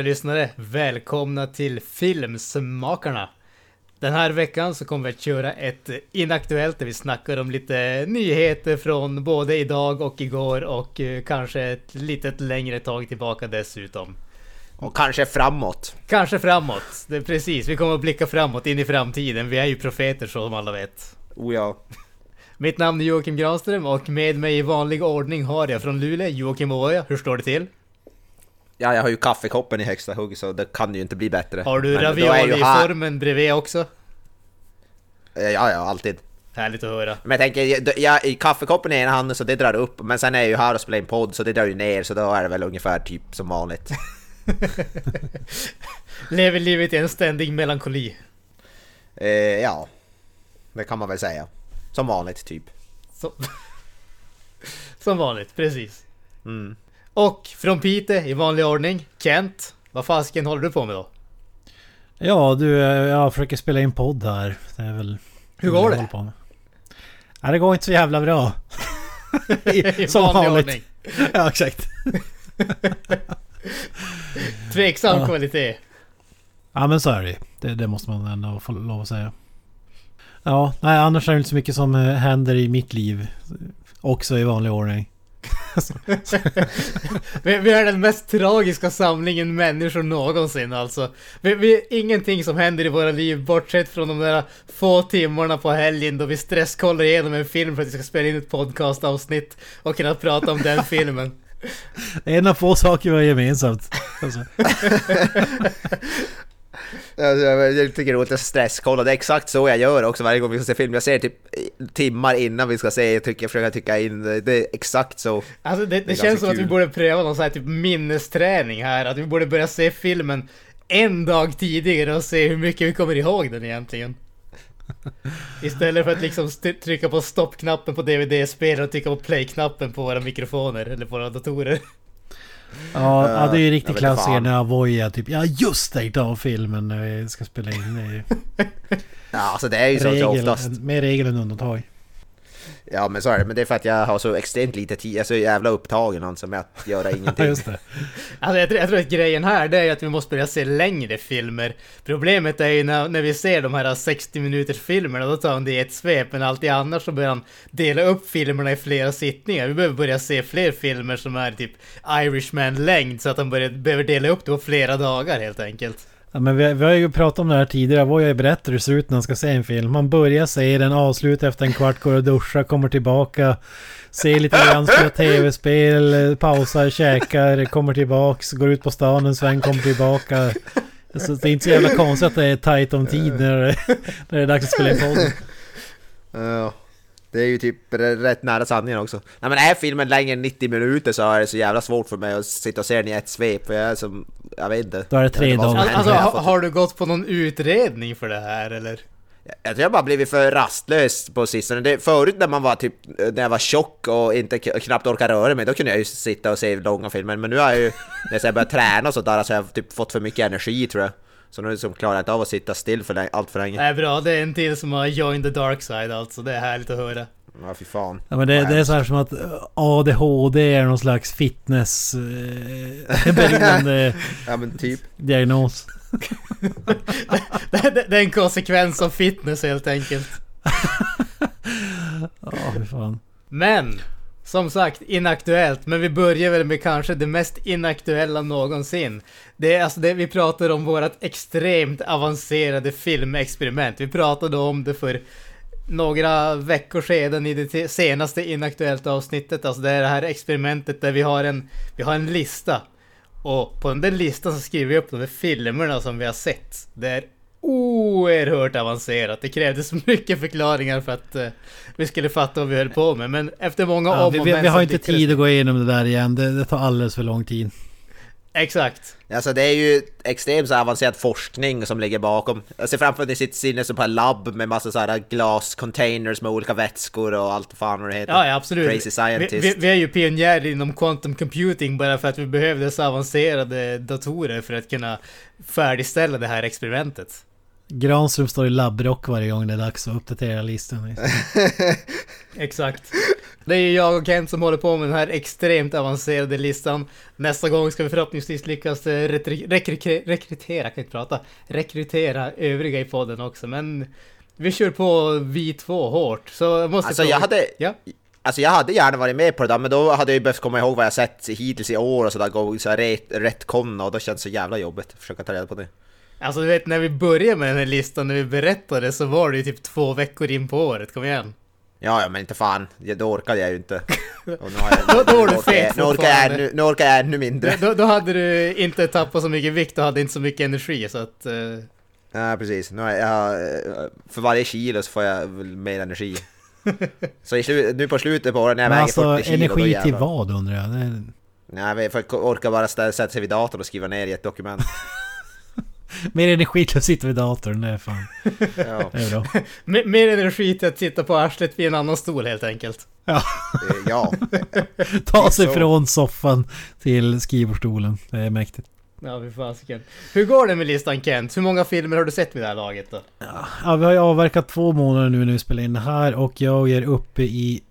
kära lyssnare. Välkomna till Filmsmakarna. Den här veckan så kommer vi att köra ett inaktuellt där vi snackar om lite nyheter från både idag och igår och eh, kanske ett litet längre tag tillbaka dessutom. Och kanske framåt. Kanske framåt. Det är precis, vi kommer att blicka framåt in i framtiden. Vi är ju profeter som alla vet. Oh ja. Mitt namn är Joakim Granström och med mig i vanlig ordning har jag från Luleå Joakim Oja. Hur står det till? Ja, jag har ju kaffekoppen i högsta hugg så det kan ju inte bli bättre. Har du Men då är ravioli ju i här- formen bredvid också? Eh, Ja, ja, alltid. Härligt att höra. Men jag tänker, jag, i kaffekoppen i ena handen så det drar upp, men sen är jag ju här och spelar in podd så det drar ju ner så då är det väl ungefär typ som vanligt. Lever livet i en ständig melankoli. Eh, ja, det kan man väl säga. Som vanligt typ. Som, som vanligt, precis. Mm. Och från Pite i vanlig ordning, Kent. Vad fasken håller du på med då? Ja du, jag försöker spela in podd här. Det är väl... Hur går det? på med. Ja, det går inte så jävla bra. I Som vanlig vanligt. ordning. ja, exakt. Tveksam Ja. kvalitet. Ja men så är det det, det måste man ändå få lov att säga. Ja, nej annars är det inte så mycket som eh, händer i mitt liv. Också i vanlig ordning. Vi, vi är den mest tragiska samlingen människor någonsin alltså. Vi, vi, ingenting som händer i våra liv bortsett från de där få timmarna på helgen då vi stresskollar igenom en film för att vi ska spela in ett podcastavsnitt och kunna prata om den filmen. En av få saker vi har gemensamt. Alltså. Jag tycker det låter stresskolla, det är exakt så jag gör också varje gång vi ska se film. Jag ser typ timmar innan vi ska se, jag tycker, jag försöker tycka in det. Det är exakt så. Alltså det, det, Det är känns som att vi kul. borde pröva någon sån här typ minnesträning här. Att vi borde börja se filmen en dag tidigare och se hur mycket vi kommer ihåg den egentligen. Istället för att liksom trycka på stoppknappen på DVD-spelare och trycka på play-knappen på våra mikrofoner eller på våra datorer. Ja, ja, det är ju jag riktigt klassiker när Avoya typ Ja just det, idag filmen när vi ska spela in. Det är ju Ja, alltså det är ju så, oftast. mer regel än undantag. Ja men så är det, men det är för att jag har så extremt lite tid, jag är så jävla upptagen alltså med att göra ingenting. just det. Alltså jag, tror- jag tror att grejen här det är att vi måste börja se längre filmer. Problemet är ju när, när vi ser de här 60 minuters filmerna, då tar han det i ett svep. Men alltid annars så börjar han dela upp filmerna i flera sittningar. Vi behöver börja se fler filmer som är typ Irishman-längd, så att han börjar, behöver dela upp det på flera dagar helt enkelt. Ja, men vi, vi har ju pratat om det här tidigare. Avoya berättar hur det ser ut när han ska se en film. Man börjar se den, avslutar efter en kvart, går och duschar, kommer tillbaka. Ser lite grann, spelar tv-spel, pausar, käkar, kommer tillbaks, går ut på stan en sväng, kommer tillbaka. Så det är inte så jävla konstigt att det är tajt om tid när det, när det är dags att spela in podden. Ja, det är ju typ rätt nära sanningen också. Nej men är filmen längre än 90 minuter så är det så jävla svårt för mig att sitta och se den i ett svep, för jag är som... Jag vet inte. Då är det tre dagar. Alltså, har du gått på någon utredning för det här eller? Jag tror jag bara blivit för rastlös på sistone. Det, förut när man var typ, när jag var tjock och inte knappt orkade röra mig, då kunde jag ju sitta och se långa filmer. Men nu har jag ju, när jag börjat träna och sådär, så har jag typ fått för mycket energi tror jag. Så nu liksom klarar jag inte av att sitta still för länge, allt för länge. Nej bra, det är en till som har joined the dark side alltså. Det är härligt att höra. Ja fy fan. Ja, men det, det är så här som att eh, ADHD är någon slags fitness eh, beroende Ja men typ. diagnos. det, det, det är en konsekvens av fitness helt enkelt. Ja, fy fan. Men, som sagt, inaktuellt. Men vi börjar väl med kanske det mest inaktuella någonsin. Det är alltså det vi pratar om vårat extremt avancerade filmexperiment. Vi pratade om det för några veckor sedan i det senaste inaktuellt avsnittet. Alltså det är det här experimentet där vi har en, vi har en lista. Och på den listan så skriver vi upp de filmerna som vi har sett. Det är oerhört avancerat. Det krävdes mycket förklaringar för att eh, vi skulle fatta vad vi höll på med. Men efter många Ja, om vi, och vi, vi har inte tid att gå igenom det där igen. Det, det tar alldeles för lång tid. Exakt. Alltså det är ju extremt så avancerad forskning som ligger bakom. Jag ser framför mig sitt sinne som på ett labb med massa så här glascontainers med olika vätskor och allt fan vad det heter. Ja, ja absolut. Crazy scientist. Vi, vi, vi är ju pionjärer inom quantum computing bara för att vi behövde så avancerade datorer för att kunna färdigställa det här experimentet. Granström står i labbrock varje gång det är dags att uppdatera listan. Exakt. Det är ju jag och Kent som håller på med den här extremt avancerade listan. Nästa gång ska vi förhoppningsvis lyckas eh, rekry- rekrytera, kan inte prata, rekrytera övriga i podden också. Men vi kör på vi två hårt. Så jag måste Alltså jag hade... Ja. Alltså jag hade gärna varit med på det där, men då hade jag ju behövt komma ihåg vad jag sett hittills i år och sådär, gå så rätt konna och då känns det så jävla jobbigt att försöka ta reda på det. Alltså du vet när vi började med den här listan, när vi berättade så var det ju typ två veckor in på året, kom igen. Ja, ja, men inte fan, då orkade jag ju inte. Och nu, har jag, Då- då var du nu orkar jag- fet nu orkar jag nu orkar jag ännu mindre. Då, då hade du inte tappat så mycket vikt och hade inte så mycket energi så att... eh, Ja, precis. Nu har jag, för varje kilo så får jag mer energi. Så i nu på slutet på året när jag Men väger alltså 40 kilo, då energi till jävlar. vad undrar jag? Det, Nej, jag får orka bara sätta sig vid datorn och skriva ner i ett dokument. mer energi till att sitta vid datorn, det är fan... Ja, Det är bra. mer- energi till att sitta på arslet vid en annan stol helt enkelt. ja. Ta sig från soffan till skrivbordsstolen. Det är mäktigt. Ja, fy fasiken. Hur går det med listan Kent? Hur många filmer har du sett vid det här laget då? Ja, vi har ju avverkat två månader nu när vi spelar in det här och jag är uppe i...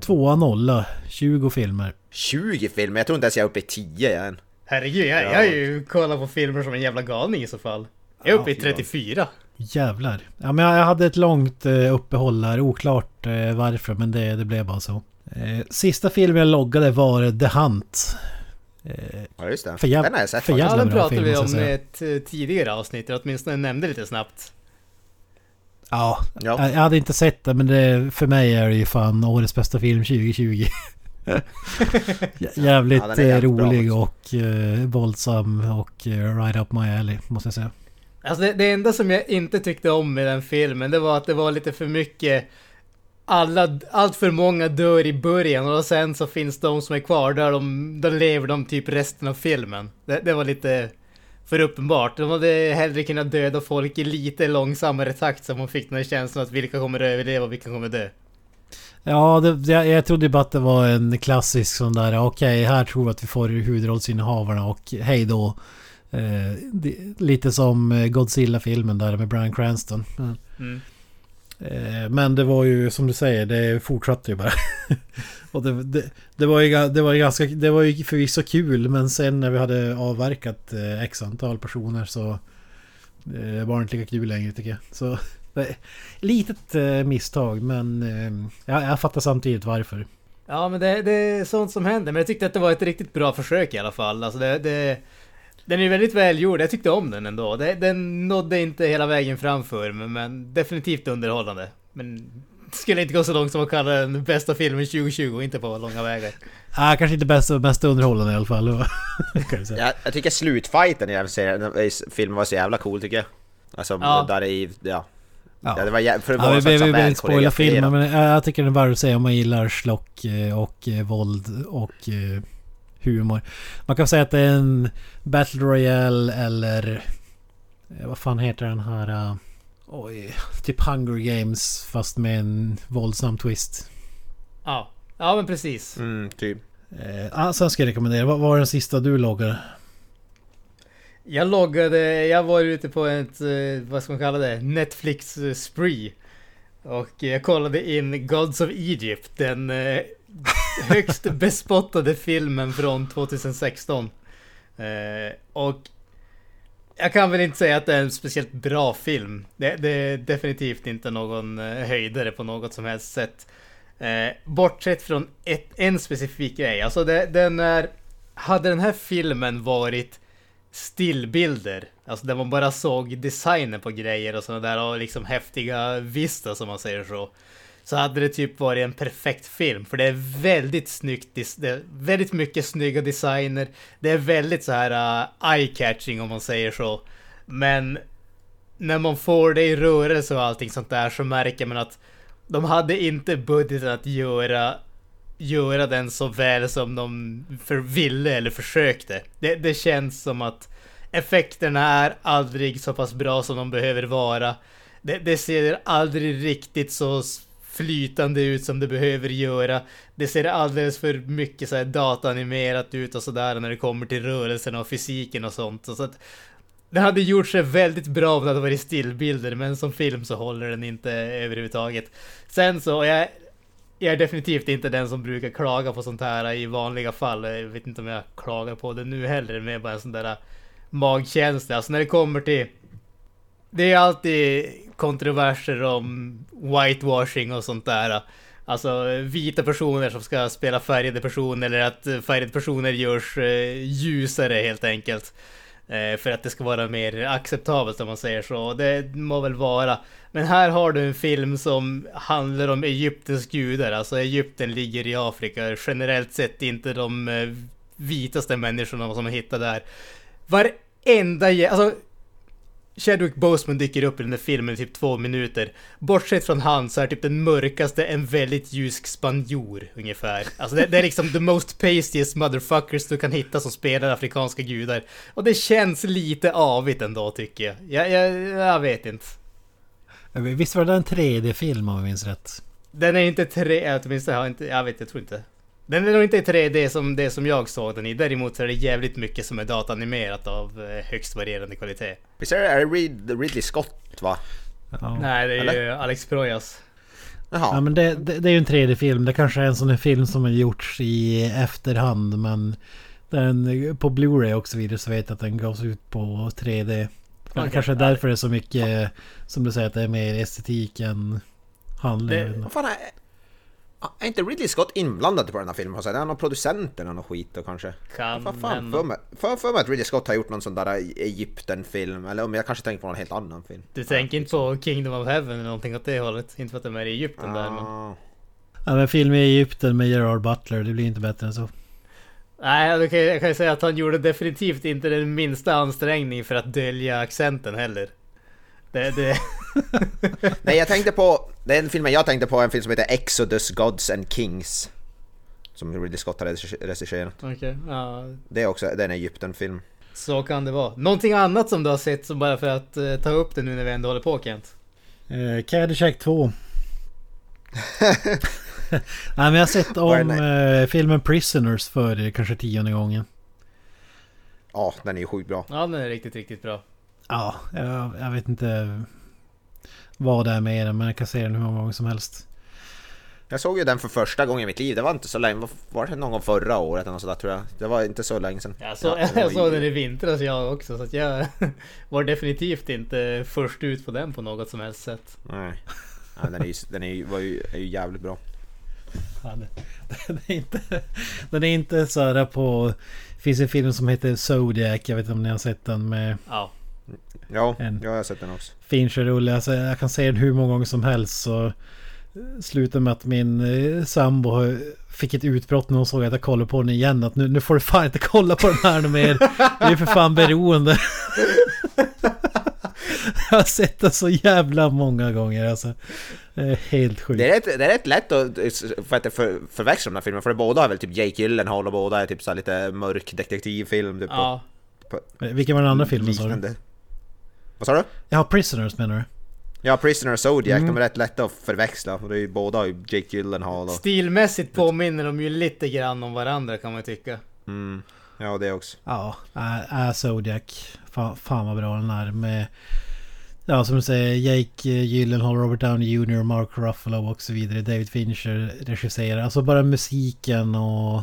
Tvåa nolla. 20 filmer. 20 filmer, jag tror inte ens jag är uppe i 10 än. Herregud, jag, jag har ju kollat på filmer som en jävla galning i så fall. Jag är uppe i Ja, fy fan. 34. Jävlar. Ja men jag jag hade ett långt eh, uppehåll där. Oklart eh, varför men det, det blev bara så. Eh, sista filmen jag loggade var The Hunt. Ja, just det. För jäv- Den har jag sett för. Ja, den pratade film, vi om jag i ett tidigare avsnitt, eller åtminstone nämnde lite snabbt. ja, Ja. jag, jag hade inte sett det men det, för mig är det ju fan årets bästa film 2020. Jä- Jävligt Ja, eh, rolig och eh, våldsam och eh, right up my alley måste jag säga. Alltså det, det enda som jag inte tyckte om med den filmen, det var att det var lite för mycket alla, allt för många dör i början och sen så finns de som är kvar där de, då lever de typ resten av filmen. Det, det var lite för uppenbart. De hade hellre kunnat döda folk i lite långsammare takt så man fick den här känslan att vilka kommer överleva och vilka kommer dö. Ja, det, jag, jag trodde bara att det var en klassisk sån där okej här tror vi att vi får huvudrollsinnehavarna och hej då. Eh, det, lite som eh, Godzilla-filmen där med Bryan Cranston. Mm. Mm. Eh, Men det var ju som du säger, det fortsatte ju bara. och det, det, det, var ju, det var ju ganska, det var ju förvisso kul men sen när vi hade avverkat eh, x antal personer så eh, var det inte lika kul längre tycker jag. Så litet eh, misstag men eh, jag, jag fattar samtidigt varför. Ja men det, det är sånt som händer, men jag tyckte att det var ett riktigt bra försök i alla fall. Alltså det, det, den är väldigt välgjord, jag tyckte om den ändå. Det, den nådde inte hela vägen framför, men, men definitivt underhållande. Men skulle inte gå så långt som att kalla den bästa filmen 2020, inte på långa vägar. Ah, kanske inte bäst, mest underhållande i alla fall. jag säga. Jag, jag tycker slutfighten i den filmen var så jävla cool tycker jag. Alltså Ja. där i, ja. Ja. ja. det var jä- för det var Ja, vi behöver inte spoila filmen men jag, jag tycker den är värd att säga om man gillar slock eh, och eh, våld och eh, humor. Man kan säga att det är en Battle Royale eller eh, vad fan heter den här? eh, oj, typ Hunger Games fast med en våldsam twist. Ja, ja men precis. Mm, typ. Eh, sen ska jag rekommendera. Vad var den sista du loggade? Jag loggade, jag var ute på ett, eh, vad ska man kalla det, Netflix eh, spree. Och jag kollade in Gods of Egypt, den eh, högst bespottade filmen från 2016. Eh, och jag kan väl inte säga att det är en speciellt bra film. Det, det är definitivt inte någon höjdare på något som helst sätt. Bortsett från ett, en specifik grej. Alltså det, den är... Hade den här filmen varit stillbilder, alltså där man bara såg designen på grejer och sådana där och liksom häftiga vista som man säger så. Så hade det typ varit en perfekt film, för det är väldigt snyggt, det är väldigt mycket snygga designer. Det är väldigt så här uh, eye-catching om man säger så. Men när man får det i rörelse och allting sånt där så märker man att de hade inte budgeten att göra göra den så väl som de för ville eller försökte. Det, det känns som att effekterna är aldrig så pass bra som de behöver vara. Det, det ser aldrig riktigt så flytande ut som det behöver göra. Det ser alldeles för mycket så här dataanimerat ut och sådär när det kommer till rörelsen och fysiken och sånt. Så att det hade gjort sig väldigt bra om det hade varit stillbilder, men som film så håller den inte överhuvudtaget. Sen så, jag jag är definitivt inte den som brukar klaga på sånt här i vanliga fall. Jag vet inte om jag klagar på det nu heller. Det är bara en sån där äh, magkänsla. Alltså när det kommer till... Det är alltid kontroverser om whitewashing och sånt där. Äh. Alltså vita personer som ska spela färgade personer eller att färgade personer görs äh, ljusare helt enkelt. Eh, för att det ska vara mer acceptabelt om man säger så. Det må väl vara. Men här har du en film som handlar om Egyptens gudar. Alltså Egypten ligger i Afrika. Generellt sett inte de eh, vitaste människorna som man hittar där. Varenda alltså Chadwick Boseman dyker upp i den där filmen i typ två minuter. Bortsett från han så är typ den mörkaste en väldigt ljus spanjor ungefär. Alltså det, det, är liksom the most pastiest motherfuckers du kan hitta som spelar afrikanska gudar. Och det känns lite avigt ändå tycker jag. Jag, jag, jag vet inte. Visst var det en 3D-film om jag minns rätt? Den är inte 3 åtminstone jag inte, jag vet, jag tror inte. Den är nog inte i 3D som det som jag såg den i. Däremot så är det jävligt mycket som är datanimerat av eh, högst varierande kvalitet. Visst är det Rid Ridley Scott va? Ja. Nej, det är Eller? ju Alex Proyas. Jaha. Ja men det, det, det är ju en 3D-film. Det kanske är en sån här film som har gjorts i efterhand men... Den, på Blu-ray och så vidare så vet jag att den gavs ut på 3D. Okay. Kanske därför det är så mycket, som du säger, att det är mer estetik än handling. Fan är, är inte Ridley Scott inblandad på den här filmen? Är han någon producent eller något skit då kanske? Kan För fan för mig, för, för mig att Ridley Scott har gjort någon sån där Egypten-film, eller om jag kanske tänker på någon helt annan film. Du tänker inte på Kingdom of Heaven eller någonting åt det hållet? Inte för att de är i Egypten ah. där men... Ja men film i Egypten med Gerard Butler, det blir inte bättre än så. Nej, jag kan, jag kan ju säga att han gjorde definitivt inte den minsta ansträngning för att dölja accenten heller. Det, det... Nej, jag tänkte på... Den filmen jag tänkte på är en film som heter Exodus Gods and Kings. Som Ridley Scott har regisserat. Okej, okay, ja. Det är också det är en Egypten-film. Så kan det vara. Någonting annat som du har sett som bara för att uh, ta upp det nu när vi ändå håller på Kent? Uh, Caddyshack 2. Nej men jag har sett om uh, filmen Prisoners för kanske tionde gången. Ja, den är ju sjukt bra. Ja, den är riktigt, riktigt bra. Ja, jag, jag, vet inte vad det är med den men jag kan se den hur många gånger som helst. Jag såg ju den för första gången i mitt liv. Det var inte så länge. Var det någon gång förra året eller något sådär tror jag. Det var inte så länge sedan. Jag, så, ja, jag såg den i vintras jag också. Så att jag var definitivt inte först ut på den på något som helst sätt. Nej. Ja, den är ju, den är ju, var ju, är ju jävligt bra. Ja, det, den, är inte, den är inte så här på... Det finns en film som heter Zodiac. Jag vet inte om ni har sett den med... Ja. Ja, en jag har sett den också. Fincher-rulle. Alltså, jag kan se den hur många gånger som helst. Så slutade med att min eh, sambo fick ett utbrott när hon såg att jag kollade på den igen. Att nu, nu får du fan inte kolla på den här mer. Du är för fan beroende. jag har sett den så jävla många gånger alltså. Det är helt sjukt. Det är rätt, det är rätt lätt att, för att för, förväxla de här filmerna. För båda har väl typ Jake Gyllenhaal och båda är typ så lite mörk detektivfilm. Typ, ja. På, på, Vilken var den andra filmen sa du? Vad sa du? Ja, Prisoners menar du? Ja, Prisoner och Zodiac, mm. de är rätt lätta att förväxla. Det är ju båda Jake Gyllenhaal och... Stilmässigt påminner de ju lite grann om varandra kan man tycka. Mm. Ja, det också. Ja, äh, äh, Zodiac. Fan, fan vad bra den är med... Ja, som du säger, Jake Gyllenhaal, Robert Downey Jr, Mark Ruffalo och så vidare. David Fincher regisserar. Alltså bara musiken och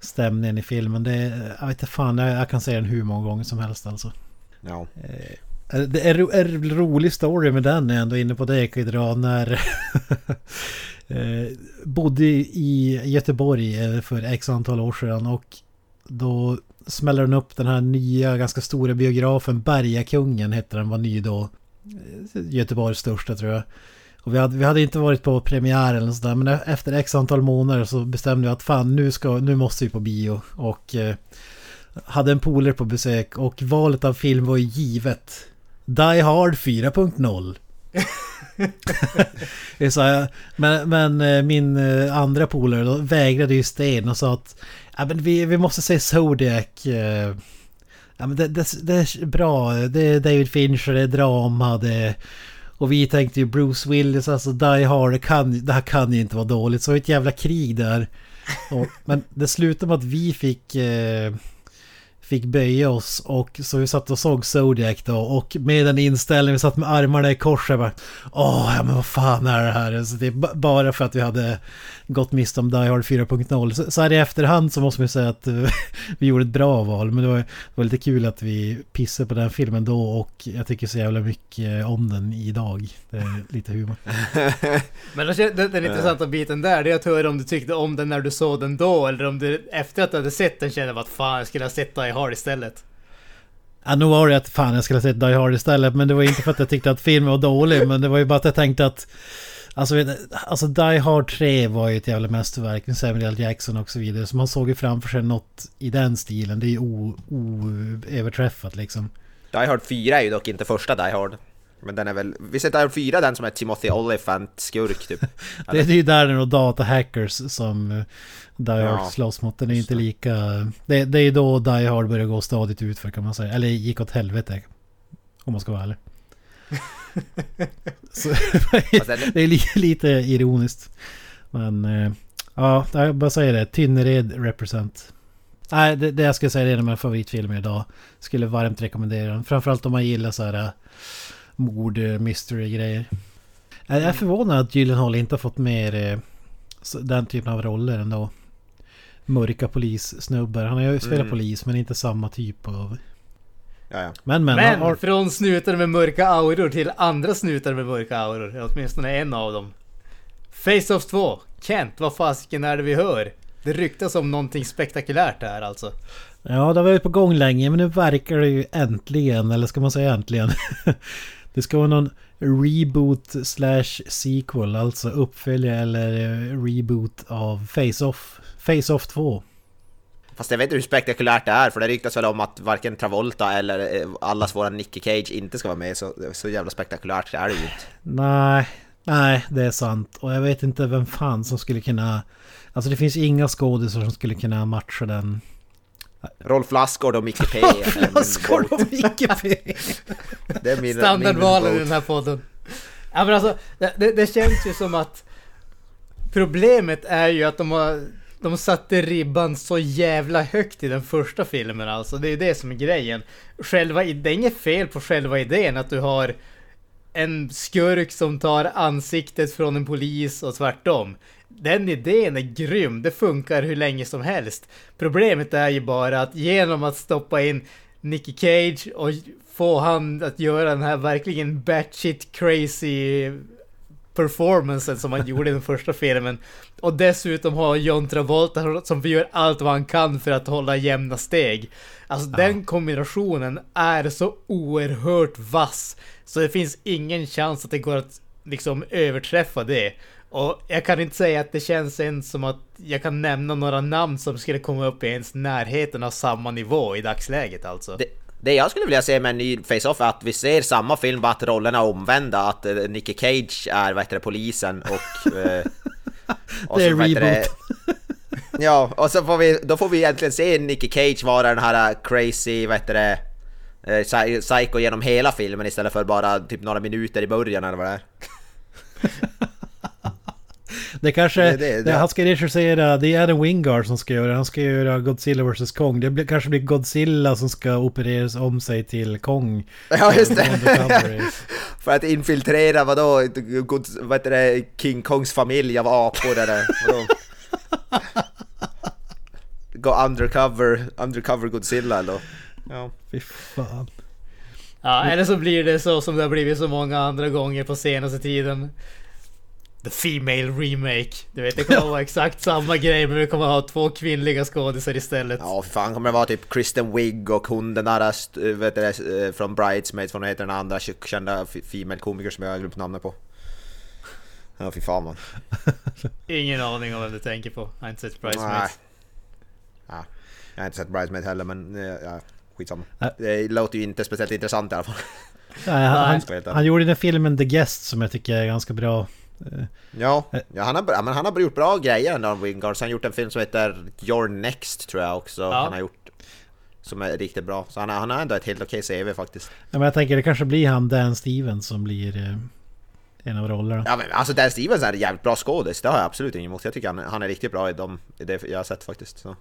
stämningen i filmen. Det, jag vet inte fan, jag, jag kan säga den hur många gånger som helst alltså. Ja. Eh, det är en rolig story med den, är ändå inne på det, jag kan ju dra när... Eh, bodde i Göteborg eh, för x antal år sedan och då smäller den upp den här nya ganska stora biografen Bergakungen hette den, var ny då. Göteborgs största tror jag. Och vi hade, vi hade inte varit på premiär eller sådär men e-, efter x antal månader så bestämde vi att fan nu, ska, nu måste vi på bio. Och eh, hade en polare på besök och valet av film var ju givet. Die Hard 4.0. men, men eh, min eh, andra polare vägrade ju sten och sa att ja, men vi, vi måste se Zodiac. Eh, ja, men det, det, det är bra, det är David Fincher, det är drama, det och vi tänkte ju Bruce Willis, alltså Die Hard, det, kan, det här kan ju inte vara dåligt. Så ett jävla krig där. Och, men det slutade med att vi fick... Eh, fick böja oss och så vi satt och såg Zodiac då och med den inställningen, vi satt med armarna i kors och bara Åh, ja men vad fan är det här? Så det är bara för att vi hade gått miste om Die Hard 4.0. Så, så här i efterhand så måste man ju säga att vi gjorde ett bra val. Men det var, det var lite kul att vi pissade på den filmen då och jag tycker så jävla mycket om den idag. Det är lite humor. Men den, den intressanta biten där, det är att höra om du tyckte om den när du såg den då, eller om du efter att du hade sett den kände att fan, jag skulle ha sett Die Hard istället. Ja, nog var det att fan jag skulle ha sett Die Hard istället. Men det var inte för att jag tyckte att filmen var dålig. Men det var ju bara att jag tänkte att... Alltså, alltså Die Hard 3 var ju ett jävla mästerverk med Samuel L. Jackson och så vidare. Så man såg ju framför sig något i den stilen. Det är ju oöverträffat liksom. Die Hard 4 är ju dock inte första Die Hard. Men den är väl... Visst är Hard 4 den som är Timothy Olyphant-skurk typ? Det, är ju där det är några datahackers som eh, Die Hard Ja, slåss mot. Den är inte lika... Det, det är då Die Hard börjar gå stadigt ut för kan man säga. Eller gick åt helvete. Om man ska vara ärlig. Så, det är li, lite ironiskt. Men eh, ja, jag bara säger det. Tynnered represent. Nej, det, det jag skulle säga är en av mina favoritfilmer idag. Skulle varmt rekommendera den. Framförallt om man gillar så här eh, mord, eh, mystery grejer. Jag är förvånad att Gyllenhaal inte har fått mer eh, den typen av roller ändå. Mörka polissnubbar. Han har ju spelat Mm. polis men inte samma typ av... Ja, ja. Men men. Men har, från snutar med mörka auror till andra snutar med mörka auror, åtminstone en av dem. Face-Off 2, Kent, vad fasiken är det vi hör? Det ryktas om någonting spektakulärt här alltså. Ja, det har varit på gång länge men nu verkar det ju äntligen, eller ska man säga äntligen? det ska vara någon reboot slash sequel, alltså uppföljare eller eh, reboot av Face-Off. Face-Off 2. Fast jag vet inte hur spektakulärt det är, för det ryktas väl om att varken Travolta eller eh, allas våra Nicky Cage inte ska vara med, så, så jävla spektakulärt är det ju inte. Nej, nej det är sant. Och jag vet inte vem fan som skulle kunna... Alltså det finns inga skådisar som skulle kunna matcha den. Rolf Lassgård och Micke P. Skål vote. och Micke P. Det är min, Standardvalen i den här podden. Ja men alltså, det, det, känns ju som att Problemet är ju att de har de satte ribban så jävla högt i den första filmen alltså. Det är det som är grejen. Själva, det är inget fel på själva idén att du har en skurk som tar ansiktet från en polis och tvärtom. Den idén är grym, det funkar hur länge som helst. Problemet är ju bara att genom att stoppa in Nicky Cage och få han att göra den här verkligen batshit crazy performancen som han gjorde i den första filmen. Och dessutom ha John Travolta som gör allt vad han kan för att hålla jämna steg. Alltså den kombinationen är så oerhört vass. Så det finns ingen chans att det går att liksom överträffa det. Och jag kan inte säga att det känns ens som att jag kan nämna några namn som skulle komma upp i ens närheten av samma nivå i dagsläget alltså. Det, det jag skulle vilja se med en ny Face-Off är att vi ser samma film, bara att rollerna är omvända. Att eh, Nicky Cage är vad heter det, polisen och... Eh, och Det är reboot. Ja, och så får vi, då får vi egentligen se Nicky Cage vara den här crazy, vad heter det, eh, psy- psycho genom hela filmen istället för bara typ några minuter i början eller vad det är. Det kanske... Det- det- det- Han ska regissera... Det är Adam Wingard som ska göra. Han ska göra Godzilla vs Kong. Det blir, kanske blir Godzilla som ska opereras om sig till Kong. Ja just det! För att infiltrera vadå, god, vad heter det, King Kongs familj av apor eller vadå? Gå undercover, undercover Godzilla eller? Ja. Fy fan. Ja, eller så blir det så som det har blivit så många andra gånger på senaste tiden. The Female Remake. Du vet, det kommer vara exakt samma grej men vi kommer ha två kvinnliga skådisar istället. Ja, för fan kommer det vara typ Kristen Wiig och hon den där st- vet du, eh, från Bridesmaids, vad heter den andra kända female komiker som jag har glömt namnet på. Ja, fy fan man. Ingen aning om vem du tänker på. Jag har inte sett Nej. Bridesmaids. Ja, jag har inte sett Bridesmaids heller men eh, ja, skitsamma. Nej. Det låter ju inte speciellt intressant i alla fall. Nej, han, han gjorde den filmen The Guest som jag tycker är ganska bra. Eh, Ja, ja han, har, men han har gjort bra grejer ändå, Wingard. Så han har gjort en film som heter Your Next tror jag också. Ja. Han har gjort. Som är riktigt bra. Så han, har- han har ändå ett helt okej CV faktiskt. Ja, men jag tänker det kanske blir han Dan Stevens som blir eh, en av rollerna. Ja men alltså Dan Stevens är en jävligt bra skådis, det har jag absolut inget emot. Jag tycker han, han är riktigt bra i de, i det jag har sett faktiskt. Så.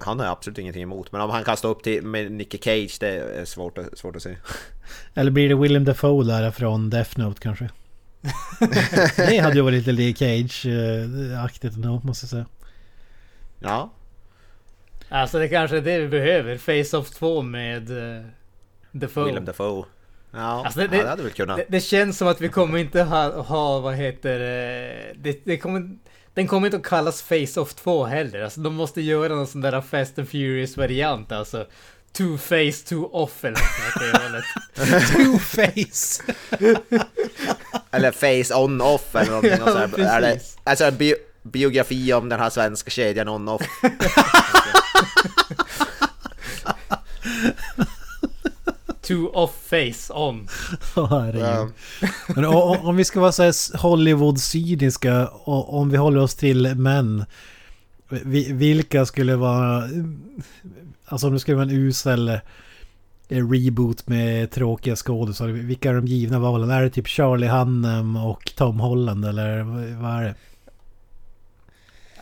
Han har jag absolut ingenting emot, men om han kan stå upp till med Nicky Cage, det är svårt att, svårt att se. Eller blir det Willem Dafoe där från Death Note kanske? Det hade ju varit lite Lee Cage-aktigt ändå, måste jag säga. Ja. Alltså det kanske är det vi behöver. Face-Off 2 med uh, Dafoe. Willem Dafoe. Ja, Alltså det- ja, det- det hade väl kunnat. Det, det känns som att vi kommer inte ha, ha vad heter eh, det, det kommer, Den kommer inte att kallas Face-Off 2 heller. Alltså de måste göra någon sån där Fast and Furious variant alltså. Two face, two off eller något. Two-Face! Eller Face On Off eller någonting. Ja, är det, precis. alltså en bi biografi om den här svenska kedjan On Off. Two off face on. Ja. Men om vi ska vara så här Hollywood-cyniska, och om vi håller oss till män. Vi- Vilka skulle vara... Alltså om det skulle vara en usel reboot med tråkiga skådisar. Vilka är de givna valen? Är det typ Charlie Hunnam och Tom Holland eller vad- är det?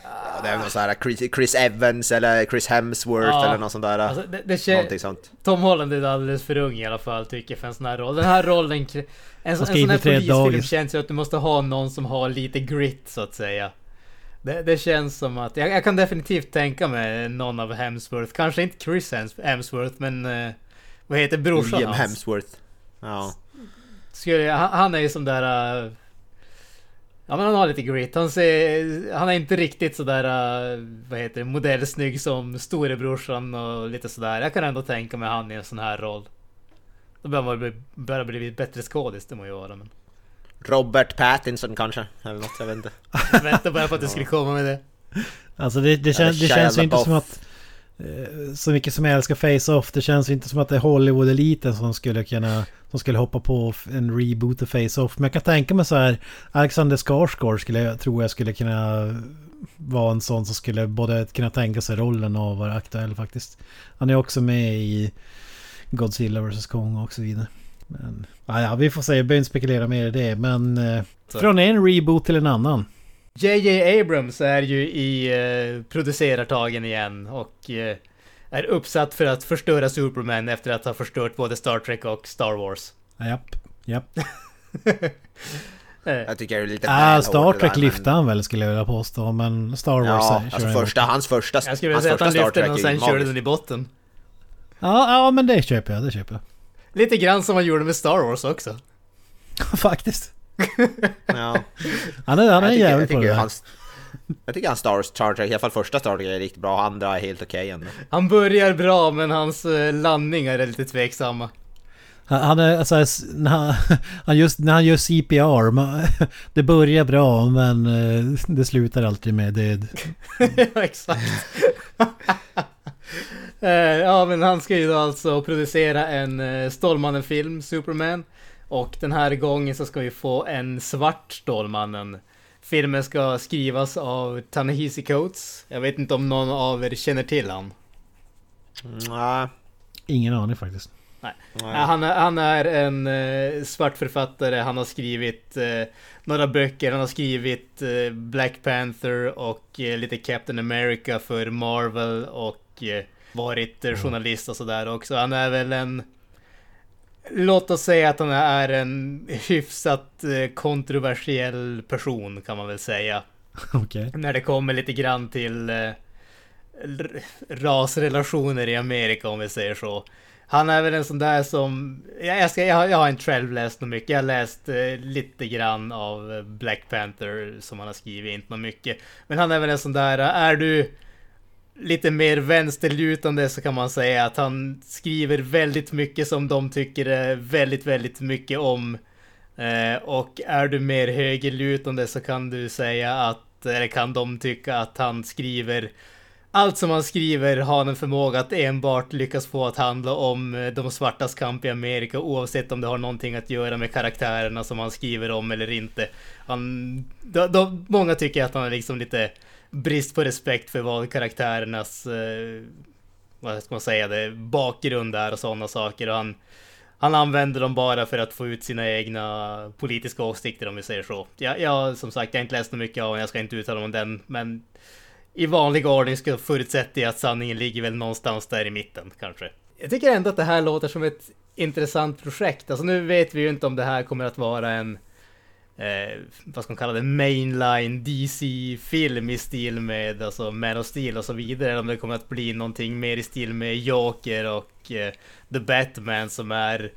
Ja, det är någon sån här Chris, Chris Evans eller Chris Hemsworth Ja. eller något sånt där. Alltså det, det kän, någonting sånt. Tom Holland är alldeles för ung i alla fall tycker jag för en sån här roll. Den här rollen... En, så, en sån här polisfilm dagis. känns ju att du måste ha någon som har lite grit så att säga. Det, det känns som att... Jag, jag kan definitivt tänka mig någon av Hemsworth. Kanske inte Chris Hems- Hemsworth men... eh, vad heter brorsan Liam hans? Hemsworth. Ja. Skulle, han, han är ju som där... eh, ja men han har lite grit. Han ser... Han är inte riktigt sådär... Uh, vad heter det? Modellsnygg som storebrorsan och lite sådär. Jag kan ändå tänka mig han i en sån här roll. Då bör man bli, börja bli bättre skådis, det må ju vara men... Robert Pattinson kanske, eller något, jag vet inte. Jag väntar bara på att du skulle komma med det. Alltså det, det, kän, det känns ju inte som att... eh, Så mycket som jag älskar Face-Off, det känns ju inte som att det är Hollywood-eliten som skulle kunna... Som skulle hoppa på en reboot av Face-Off. Men jag kan tänka mig så här... Alexander Skarsgård skulle jag tror jag skulle kunna vara en sån som skulle både kunna tänka sig rollen och vara aktuell faktiskt. Han är också med i Godzilla vs Kong och så vidare. Men, ja, ja, vi får se, jag behöver inte spekulera mer i det. Men eh, från en reboot till en annan. JJ Abrams är ju i eh, producerartagen igen och eh, är uppsatt för att förstöra Superman efter att ha förstört både Star Trek och Star Wars. Japp, japp. Eh, Jag tycker det är lite Ah, Star Trek där, lyfte han väl skulle jag vilja påstå. Men Star Wars Ja, kör alltså första, hans första, jag skulle vilja säga att han lyfte den och är sen körde den i botten. Ja, ja, men det köper jag. Det köper Lite grann som han gjorde med Star Wars också. Faktiskt. Ja. Han är, han är jag, tycker, jag, jävligt på det hans, jag tycker hans Star, Star Trek, i alla fall första Star Trek är riktigt bra, andra är helt okej ändå. Han börjar bra men hans eh, landningar är lite tveksamma. Han, han är alltså, när han, han just när han gör CPR. Man, det börjar bra men eh, det slutar alltid med död. ja, exakt. Eh, ja, men han ska ju då alltså producera en uh, Stålmannen-film, Superman. Och den här gången så ska vi få en svart Stålmannen. Filmen ska skrivas av Tanehisi Coates. Jag vet inte om någon av er känner till han. Nej, Ingen aning faktiskt. nej. Ja, han, är, han är en uh, svart författare. Han har skrivit eh, några böcker. Han har skrivit eh, Black Panther och eh, lite Captain America för Marvel och eh, varit eh, journalist och sådär också. Han är väl en... Låt oss säga att han är en hyfsat eh, kontroversiell person kan man väl säga. Okej. När det kommer lite grann till eh, rasrelationer i Amerika om vi säger så. Han är väl en sån där som... Jag, ska, jag, har- jag har inte själv läst något mycket. Jag har läst eh, lite grann av Black Panther som han har skrivit, inte något mycket. Men han är väl en sån där... Är du lite mer vänsterlutande så kan man säga att han skriver väldigt mycket som de tycker är väldigt, väldigt mycket om. Eh, och är du mer högerlutande så kan du säga att, eller kan de tycka att han skriver allt som han skriver har en förmåga att enbart lyckas få att handla om eh, de svartas kamp i Amerika oavsett om det har någonting att göra med karaktärerna som han skriver om eller inte. Han, de, de, många tycker att han är liksom lite brist på respekt för vad karaktärernas, eh, vad ska man säga, det, bakgrund är och sådana saker. Och han, han använder dem bara för att få ut sina egna politiska åsikter om vi säger så. Jag, jag som sagt, jag har inte läst så mycket av honom, jag ska inte uttala mig om den, men i vanlig ordning ska förutsätta jag att sanningen ligger väl någonstans där i mitten kanske. Jag tycker ändå att det här låter som ett intressant projekt. Alltså nu vet vi ju inte om det här kommer att vara en eh, vad ska man kalla det, mainline DC-film i stil med alltså Man of Steel och så vidare. Eller om det kommer att bli någonting mer i stil med Joker och eh, The Batman som är eh,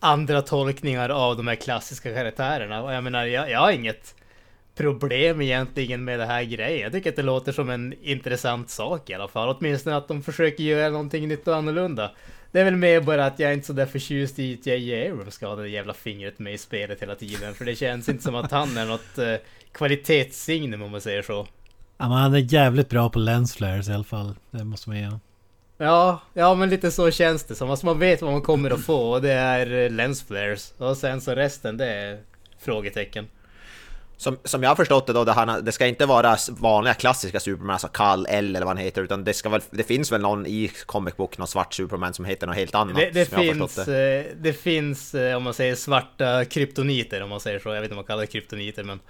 andra tolkningar av de här klassiska karaktärerna. Och jag menar, jag, jag har inget problem egentligen med det här grejen. Jag tycker att det låter som en intressant sak i alla fall. Åtminstone att de försöker göra någonting nytt och annorlunda. Det är väl mer bara att jag är inte så där förtjust i att J.J. Abrams ska ha det jävla fingret med i spelet hela tiden. För det känns inte som att han är något eh, kvalitetssignum om man säger så. Ja, men han är jävligt bra på lensflares i alla fall. Det måste man ge Ja, ja men lite så känns det som. Alltså man vet vad man kommer att få och det är eh, lensflares. Och sen så resten det är frågetecken. Som, som jag har förstått det då, det, han, det ska inte vara vanliga klassiska Superman, alltså Kal El eller vad han heter, utan det ska väl, det finns väl någon i comic book, någon svart Superman som heter något helt annat. Det, det finns, det. Eh, det. finns, eh, om man säger svarta kryptoniter, om man säger så. Jag vet inte om man kallar det kryptoniter, men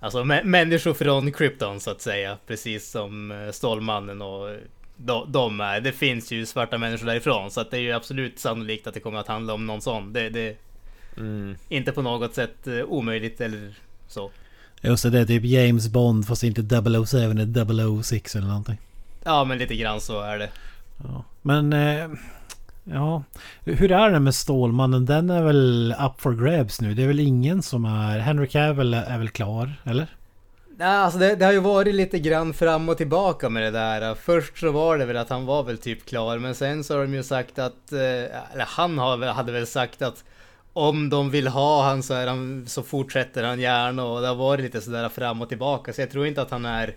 Alltså människor från Krypton så att säga, precis som eh, Stålmannen och de, de är. Det finns ju svarta människor därifrån, så att det är ju absolut sannolikt att det kommer att handla om någon sån. Det, det mm. inte på något sätt omöjligt eller så. Just det, det är typ James Bond fast inte 007 eller 006 eller någonting. Ja, men lite grann så är det. Ja. Men... Eh, ja. Hur är det med Stålmannen? Den är väl up for grabs nu? Det är väl ingen som är... Henry Cavill är väl klar, eller? Nej, alltså det, det, har ju varit lite grann fram och tillbaka med det där. Först så var det väl att han var väl typ klar, men sen så har de ju sagt att... Eh, eller han hade väl sagt att om de vill ha han så, är han så fortsätter han gärna och det har varit lite sådär fram och tillbaka så jag tror inte att han är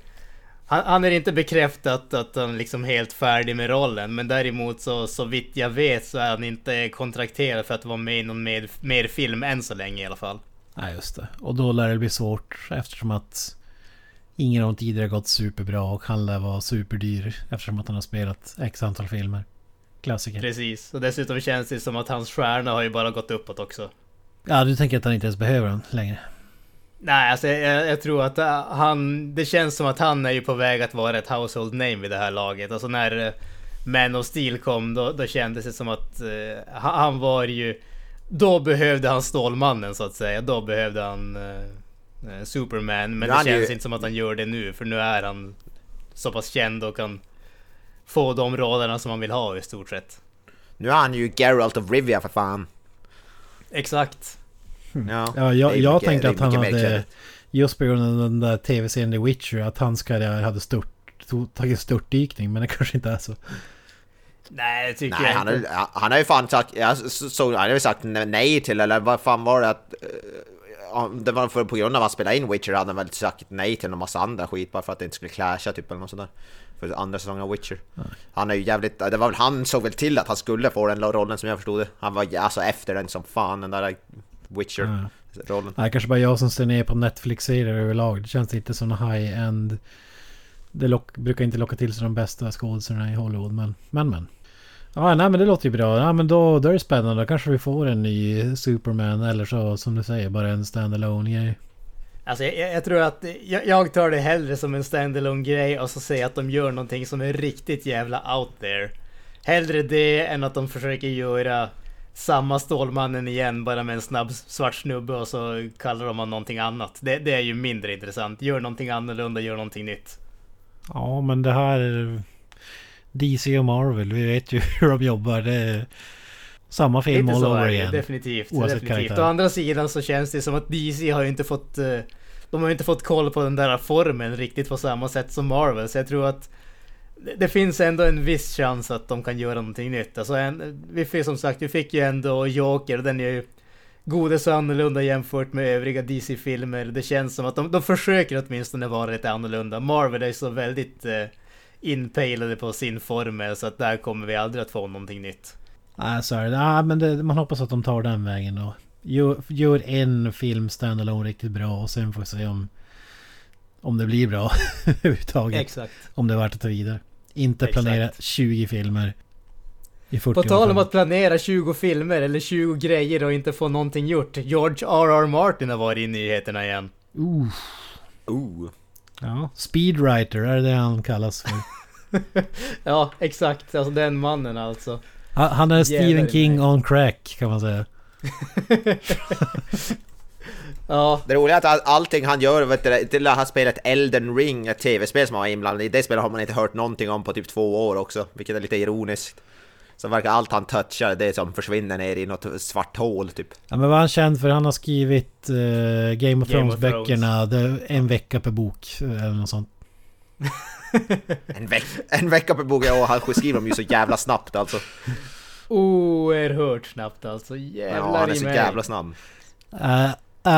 han, han är inte bekräftat att han liksom helt färdig med rollen men däremot så, så vitt jag vet så är han inte kontrakterad för att vara med i någon mer, mer film än så länge i alla fall. Nej just det. Och då lär det bli svårt eftersom att ingen av de tidigare gått superbra och han lär vara superdyr eftersom att han har spelat x antal filmer. Klassiker. Precis, och dessutom känns det som att hans stjärna har ju bara gått uppåt också. Ja, du tänker att han inte ens behöver den längre? Nej, alltså jag, jag, tror att äh, han... Det känns som att han är ju på väg att vara ett household name vid det här laget. Alltså när äh, Man of Steel kom, då, då kändes det som att uh, han var ju... Då behövde han Stålmannen så att säga. Då behövde han uh, Superman. Men det känns ju... inte som att han gör det nu, för nu är han så pass känd och kan få de rollerna som man vill ha i stort sett. Nu är han ju Geralt of Rivia för fan. Exakt. Ja, ja jag, jag tänkte att han hade... Just på grund av den där tv-serien The Witcher, att hans karriär hade stört, tagit störtdykning, men det kanske inte är så. Nej, det tycker nej, jag han inte. Har, han har ju fan sagt, jag så, han har ju sagt nej till, eller vad fan var det att... Eh, det var för, på grund av att han spelade in Witcher hade han väl sagt nej till en massa andra skit bara för att det inte skulle clasha typ eller något sånt där för andra säsongen av Witcher. Nej. Han är ju jävligt, det var väl han såg väl till att han skulle få den rollen som jag förstod det. Han var alltså efter den som fan, den där Witcher-rollen. Nej, kanske bara jag som ser ner på Netflix-serier överlag. Det känns inte som high-end. Det lock, brukar inte locka till sig de bästa skådespelarna i Hollywood, men men. men. Ja, nej men det låter ju bra. Ja, men då, då är det spännande. Då kanske vi får en ny Superman eller så som du säger, bara en standalone grej. Alltså jag, jag, tror att jag, jag, tar det hellre som en standalone grej och så säger att de gör någonting som är riktigt jävla out there. Hellre det än att de försöker göra samma Stålmannen igen bara med en snabb svart snubbe och så kallar de honom någonting annat. Det, det, är ju mindre intressant. Gör någonting annorlunda, gör någonting nytt. Ja men det här... DC och Marvel, vi vet ju hur de jobbar. Det är samma film all over igen. Definitivt. definitivt. Å andra sidan så känns det som att DC har ju inte fått... Eh, de har ju inte fått koll på den där formen riktigt på samma sätt som Marvel. Så jag tror att det finns ändå en viss chans att de kan göra någonting nytt. Alltså en, vi fick som sagt, vi fick ju ändå Joker och den är ju godes och annorlunda jämfört med övriga DC-filmer. Det känns som att de, de försöker åtminstone vara lite annorlunda. Marvel är så väldigt eh, inpejlade på sin formel så att där kommer vi aldrig att få någonting nytt. Nej, så är det. Nej, men det, man hoppas att de tar den vägen då. Gör, gör en film standalone riktigt bra och sen får vi se om... Om det blir bra överhuvudtaget. Exakt. Om det är värt att ta vidare. Inte Exakt. planera 20 filmer. I 40 På tal om att planera 20 filmer eller 20 grejer och inte få någonting gjort. George R.R. Martin har varit i nyheterna igen. Uh. Uh. Ja, speedwriter är det det han kallas för. Ja, exakt. Alltså den mannen alltså. Han är Stephen King mig. on crack kan man säga. Ja, Det roliga är att all, allting han gör, vet du, till han spelat Elden Ring, ett tv-spel som han var inblandad i, det spelet har man inte hört någonting om på typ två år också, vilket är lite ironiskt. Så verkar allt han touchar, det som försvinner ner i något svart hål typ. Ja, men vad han känd för? Han har skrivit eh, Game of Thrones-böckerna. Det- En vecka per bok eller något sånt. En, veck, en vecka per bok, ja, han skriver dem ju så jävla snabbt alltså. oerhört snabbt alltså. Ja, Jävlar han är så jävla snabb. Äh,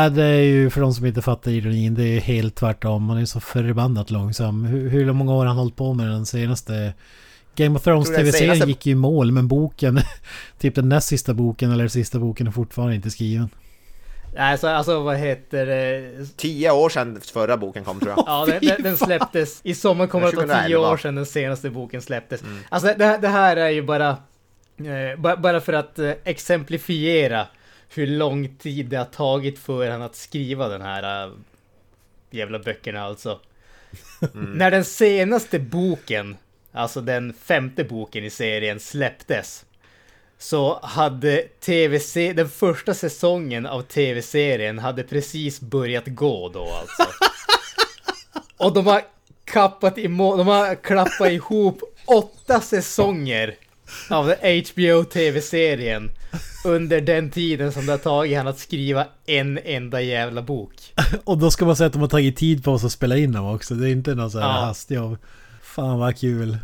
äh, det är ju för de som inte fattar ironin, det är ju helt tvärtom. Han är så förbannat långsam. Hur, hur många år har han hållit på med den senaste... Game of Thrones tv-serien senaste- gick ju i mål, men boken... typ den näst sista boken eller sista boken är fortfarande inte skriven. Nej, så alltså vad heter det? Tio år sedan förra boken kom tror jag. Ja, den, den, släpptes. I sommar kommer det att ta 2011. tio år sedan den senaste boken släpptes. Alltså det, det här är ju bara... Eh, ba- bara för att eh, exemplifiera hur lång tid det har tagit för han att skriva den här eh, jävla böckerna alltså. När den senaste boken, alltså den femte boken i serien släpptes. Så hade tv den första säsongen av tv-serien hade precis börjat gå då alltså. Och de har kappat i de har klappat ihop åtta säsonger av HBO tv-serien under den tiden som det har tagit han att skriva en enda jävla bok. Och då ska man säga att de har tagit tid på sig att spela in dem också. Det är inte någon sån här Ja. hastjobb. Fan vad kul.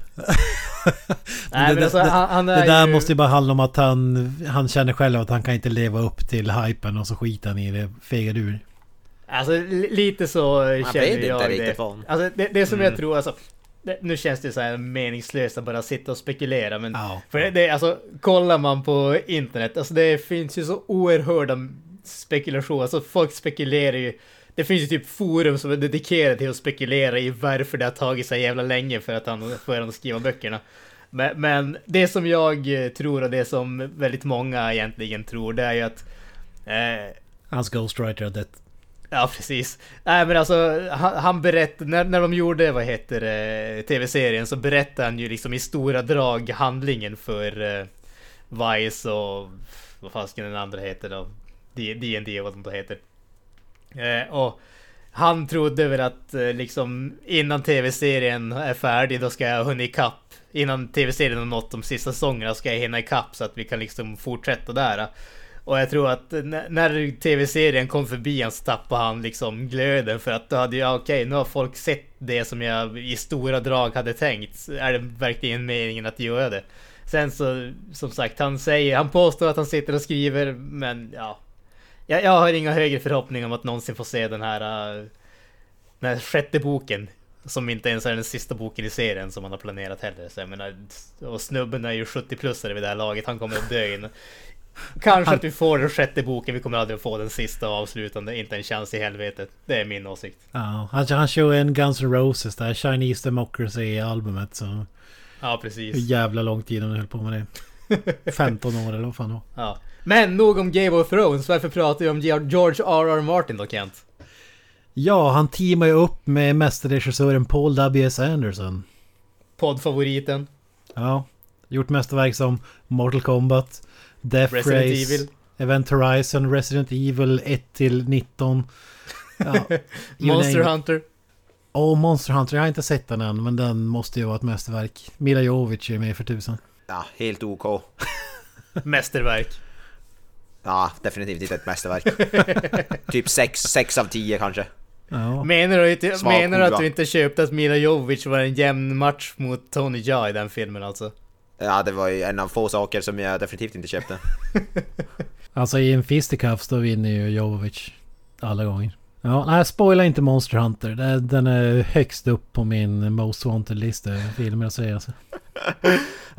Nej, men alltså, han, han är Det där ju... måste ju bara handla om att han, han känner själv att han kan inte leva upp till hypen och så skiter han i det, fegar ur. Alltså li- lite så Man känner jag inte det. Alltså det, det som Mm. jag tror, alltså. Det, nu känns det så här meningslöst att bara sitta och spekulera men Ja. För det, det, alltså, kollar man på internet, alltså det finns ju så oerhörda spekulationer, alltså folk spekulerar ju. Det finns ju typ forum som är dedikerade till att spekulera i varför det har tagit så jävla länge för att han, för att skriva böckerna. Men, men det som jag eh, tror och det som väldigt många egentligen tror, det är ju att eh, Hans ghostwriter har dött. Ja, precis. Nej, men alltså han, han berättade, när, när de gjorde, vad heter det, tv-serien så berättade han ju liksom i stora drag handlingen för eh, Vice och vad fasken den andra heter då? D&D och vad de då heter. Eh, och han trodde väl att eh, liksom innan tv-serien är färdig då ska jag hinna ikapp. Innan tv-serien har nått de sista säsongerna ska jag hinna ikapp så att vi kan liksom fortsätta där. Och jag tror att när tv-serien kom förbi han så tappade han liksom glöden för att då hade jag okej nu har folk sett det som jag i stora drag hade tänkt. Är det verkligen meningen att göra det? Sen så som sagt han säger, han påstår att han sitter och skriver men ja. Jag, jag har inga högre förhoppningar om att någonsin få se den här, uh, den här sjätte boken. Som inte ens är den sista boken i serien som han har planerat heller. Så jag menar, och snubben är ju 70-plussare vid det här laget, han kommer att dö in. Kanske att vi får den sjätte boken, vi kommer aldrig att få den sista och avslutande, inte en chans i helvetet. Det är min åsikt. Ja, han, han kör en Guns N' Roses där, Chinese Democracy-albumet. Så Ja, hur precis. jävla lång tid han höll på med det. 15 år eller vad fan det var. Ja. Men nog om Game of Thrones, varför pratar vi om George R.R. Martin då Kent? Ja, han teamar ju upp med mästerregissören Paul W.S. Anderson. Poddfavoriten, Ja, gjort mästerverk som Mortal Kombat, Death Resident Race, Evil, Event Horizon, Resident Evil 1 till 19. Ja, Monster. Hunter. Åh, Monster Hunter, jag har inte sett den än, men den måste ju vara ett mästerverk. Mila Jovovich är med för tusan. Ja, helt OK. Mästerverk. Ja, definitivt inte ett mästerverk. typ 6, 6 av 10 kanske. Ja. Menar du, inte, menar du att du inte köpte att Mila Jovovich var en jämn match mot Tony Jaa i den filmen alltså? Ja, det var ju en av få saker som jag definitivt inte köpte. Alltså i en fisticuffs då vinner ju Jovovich alla gånger. Ja, nej, spoila inte Monster Hunter. Den är högst upp på min Most Wanted-lista filmer att säga. Alltså.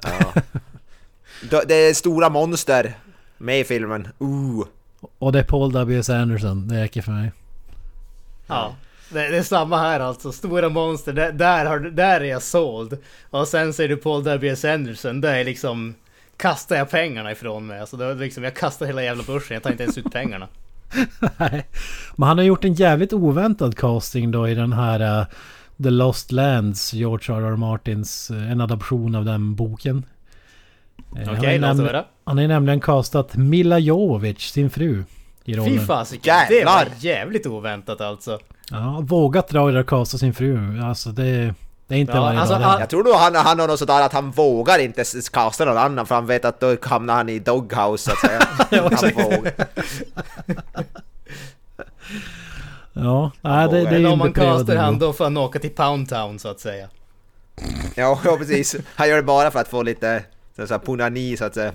Ja. Det är stora monster med i filmen. Ooh. Och det är Paul W.S. Anderson, det räcker för mig. Ja. Det, det är samma här alltså, stora monster, där, där, har, du- där är jag såld. Och sen ser du Paul W.S. Anderson, där är liksom... Kastar jag pengarna ifrån mig. Alltså då är det liksom, jag kastar hela jävla börsen, jag tar inte ens ut pengarna. Nej. Men han har gjort en jävligt oväntad casting då i den här uh, The Lost Lands, George R.R. Martins, uh, en adaption av den boken. Eh, Okej, okay, låt höra. Han har nämligen castat Mila Jovovich, sin fru, i rollen. Fy fasiken, det var jävligt oväntat alltså. Ja, vågat dra det där casta sin fru. Alltså det... Det är inte ja, varje alltså, dag. Han, jag tror nog han, han har något sådär att han vågar inte casta någon annan för han vet att då hamnar han i doghouse så att säga. ja, ja, nej, det, det är Eller om man castar han då får han åka till Pound Town så att säga. Ja, ja precis. Han gör det bara för att få lite så här, punani så att säga.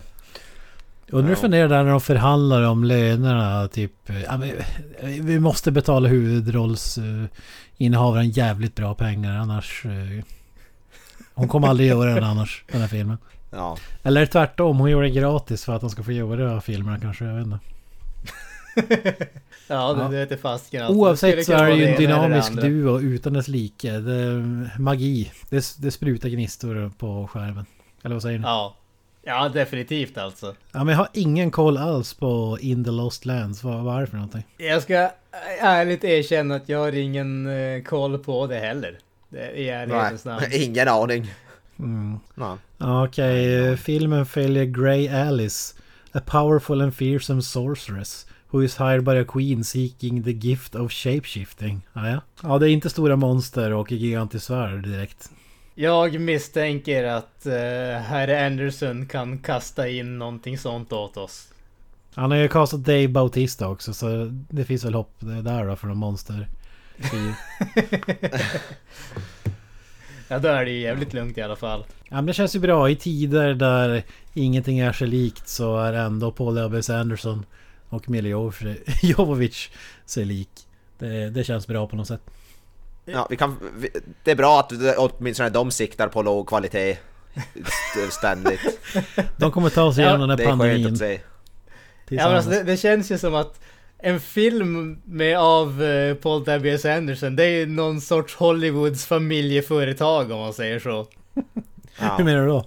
Undrar ja. funderar där när de förhandlar om lönerna typ... Ja, vi måste betala huvudrollsinnehavaren jävligt bra pengar annars... Eh, hon kommer aldrig göra den annars, den här filmen. Ja. Eller tvärtom, hon gör det gratis för att de ska få göra filmerna kanske, jag vet inte. ja, det, ja. det är fasiken alltså. Oavsett så är det ju en dynamisk duo utan dess like. Det magi. Det, det sprutar gnistor på skärmen. Eller vad säger ni? Ja. Ja, definitivt alltså. Ja, men jag har ingen koll alls på In the Lost Lands. Vad, vad är det för någonting? Jag ska ärligt erkänna att jag har ingen uh, koll på det heller. Det är Nej, ingen aning. Mm. Okej, okay. filmen följer Grey Alice. A powerful and fearsome sorceress. Who is hired by a queen seeking the gift of shapeshifting. Ah, ja. ja, det är inte stora monster och gigantisk svärd direkt. Jag misstänker att uh, herr Anderson kan kasta in någonting sånt åt oss. Han har ju kastat Dave Bautista också så det finns väl hopp där då för någon monster. ja då är det ju jävligt lugnt i alla fall. Ja men det känns ju bra i tider där ingenting är sig likt så är ändå Paul W.S. Anderson och Jovovich sig lik. Det, det känns bra på något sätt. Ja, vi kan, vi, det är bra att åtminstone de siktar på låg kvalitet ständigt. De kommer ta sig igenom ja, den här pandemin. Det är Ja, men alltså, det, det, känns ju som att en film med av uh, Paul W.S. Anderson, det är ju någon sorts Hollywoods familjeföretag om man säger så. Ja. Hur menar du då?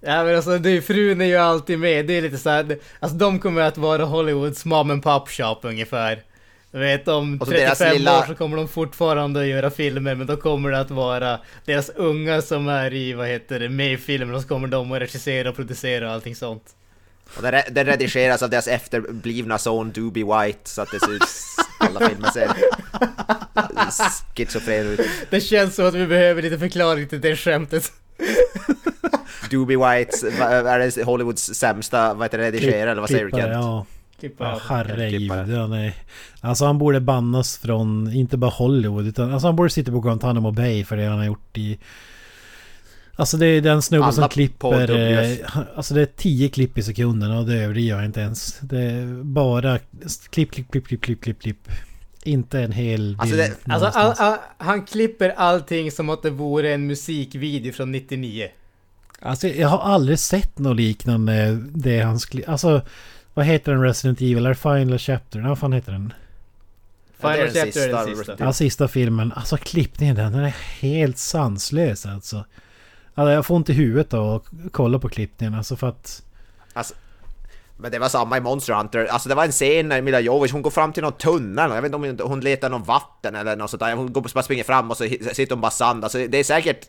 Ja men alltså det, frun är ju alltid med, det är lite såhär, alltså de kommer att vara Hollywoods mom and pop shop ungefär. Jag vet om 35 lilla... år så kommer de fortfarande att göra filmer men då kommer det att vara deras unga som är i, vad heter det, med i filmen och så kommer de att regissera och producera och allting sånt. Och den, den redigeras av deras efterblivna son Doobie White så att det ser ut alla filmer ser schizofren ut. Det känns som att vi behöver lite förklaring till det skämtet. Doobie White, är det Hollywoods sämsta, vad heter det, redigerare eller vad säger du Kent? Ja. Klippa, ja, herregud. Ja, nej. Alltså han borde bannas från, inte bara Hollywood, utan alltså han borde sitta på Guantanamo Bay för det han har gjort i... Alltså det är den snubben som klipper... Eh, alltså det är 10 klipp i sekunden och det överdriver jag inte ens. Det är bara klipp, klipp, klipp, klipp, klipp, klipp, klipp. Inte en hel alltså bild. Det, alltså all, all, han klipper allting som att det vore en musikvideo från 99. Alltså jag har aldrig sett något liknande det han. Alltså... Vad heter den Resident Evil? Är Final Chapter? vad fan heter den? Final ja, Chapter är den sista. Ja, sista filmen. Alltså klippningen den, den är helt sanslös alltså. alltså jag får ont i huvudet av att kolla på klippningen alltså för att... Alltså, men det var samma i Monster Hunter. Alltså det var en scen när Mila Jovovich, hon går fram till någon tunnel. Jag vet inte om hon letar någon vatten eller något sånt där. Hon går bara springer fram och så sitter hon bara sand. Alltså det är säkert